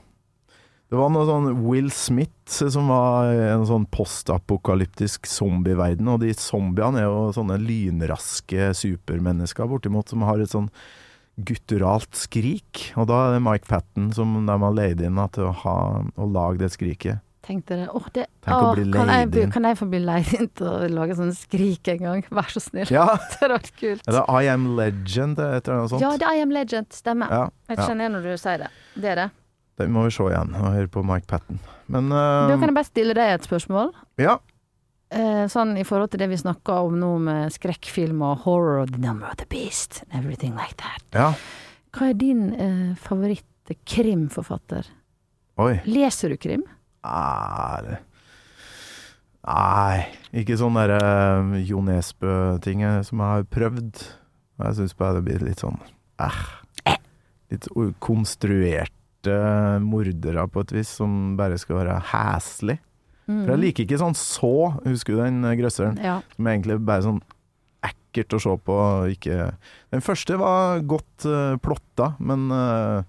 Det var noe sånn Will Smith som var en sånn postapokalyptisk zombieverden, og de zombiene er jo sånne lynraske supermennesker bortimot, som har et sånn gutturalt skrik. Og da er det Mike Patten som de har leid inn til å, ha, å lage det skriket. Tenkte dere, Åh, det Tenk å kan, jeg, kan jeg få bli leid inn til å lage sånn skrik en gang? Vær så snill. Ja! [laughs] Det hadde vært kult. Er det I Am Legend eller annet sånt? Ja, det er I Am Legend. Stemmer. Ja, Jeg kjenner igjen når du sier det. Det er det. Det må vi se igjen og høre på Mike Patten. Men Da eh, kan jeg bare stille deg et spørsmål. ja. Uh, sånn i forhold til det vi snakka om nå med skrekkfilm og horror, The Number of the Beast, and everything like that. ja. Hva er din uh, favoritt-krimforfatter? Oi. Leser du krim? Ah, det- Nei, ikke sånn derre uh, Jo Nesbø-tinget som jeg har prøvd. Jeg syns bare det blir litt sånn eh. Litt o- konstruerte mordere på et vis, som bare skal være heslig. Mm. For jeg liker ikke sånn så, husker du den eh, grøsseren? Ja. Som egentlig bare sånn ekkelt å se på. Ikke Den første var godt uh, plotta, men uh,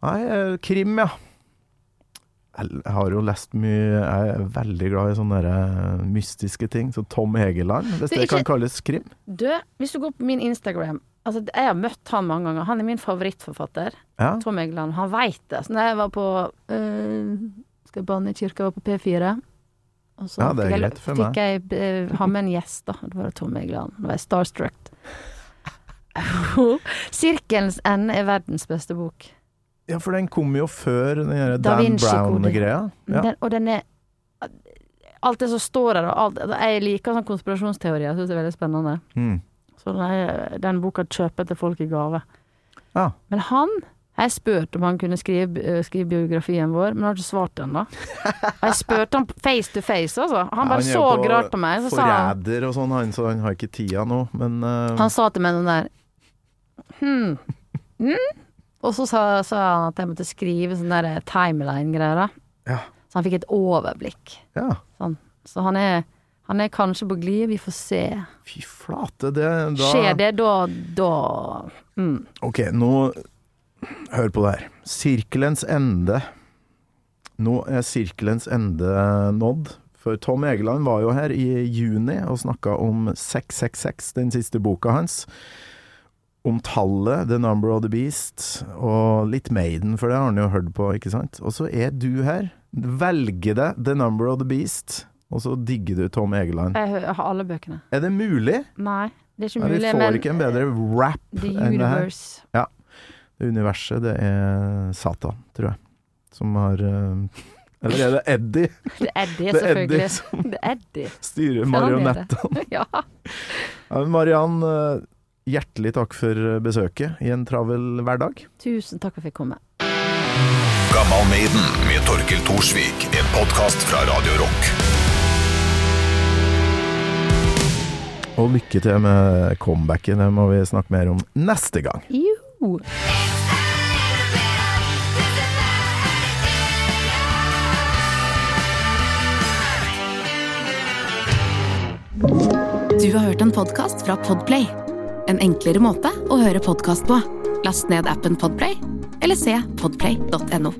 Nei, eh, krim, ja. Jeg har jo lest mye Jeg er veldig glad i sånne der, eh, mystiske ting. Så Tom Hegeland, hvis Det det, er kan kalles krim. Du, hvis du går på min Instagram Altså, jeg har møtt han mange ganger. Han er min favorittforfatter. Ja. Tom Egeland. Han veit det. Så når jeg var på øh, Skal jeg banne i kirka, jeg var på P4. Og så Ja, fikk jeg, fikk jeg eh, ha med en gjest, da. Det var Tom Egeland. Da var jeg starstruck. [laughs] 'Sirkelens ende' er verdens beste bok. ja, for den kom jo før den der Da Dan. Brown-greia. Ja. Og den er Alt det som står der, og alt Jeg liker sånn konspirasjonsteorier. Jeg syns det er veldig spennende. Mm. Så den, den boka kjøper jeg til folk i gave. Ja. Men han jeg spurte om han kunne skrive, øh, skrive biografien vår, men han har ikke svart ennå. Jeg spurte han face to face, altså. Han bare ja, han så rart på meg. Så Forræder og sånn, han, så han har ikke tida nå, men uh... han sa til meg sånn der Hm. Mm. Og så sa, sa han at jeg måtte skrive sånn der timeline-greier. Ja. Så han fikk et overblikk. ja. Sånn. Så han er, han er kanskje på glid, vi får se. Fy flate, det da Skjer det, da, da mm. Ok, nå Hør på det her. Sirkelens ende. Nå er sirkelens ende nådd. For Tom Egeland var jo her i juni og snakka om 666, den siste boka hans. Om tallet, The Number of the Beast, og litt Maiden, for det har han jo hørt på, ikke sant? Og så er du her. Velger deg The Number of the Beast, og så digger du Tom Egeland. Jeg, har alle bøkene. Er det mulig? Nei, det er ikke mulig. Ja, vi får ikke en bedre rap The enn det her. Ja. Det universet, det er Satan, tror jeg. Som har eh, Eller er det Eddie? [laughs] Det er Eddie, Det er selvfølgelig. Eddie som Det er Eddie. styrer marionettene. [laughs] ja. Ja, Mariann, eh, hjertelig takk for besøket i en travel hverdag. Tusen takk for at jeg fikk komme. Gammal Maiden med Torkel Thorsvik. En podkast fra Radio Rock. Og lykke til med comebacket, det må vi snakke mer om neste gang. Jo. Du har hørt en podcast fra Podplay. En enklere måte å høre podcast på. Last ned appen Podplay, eller se podplay.no.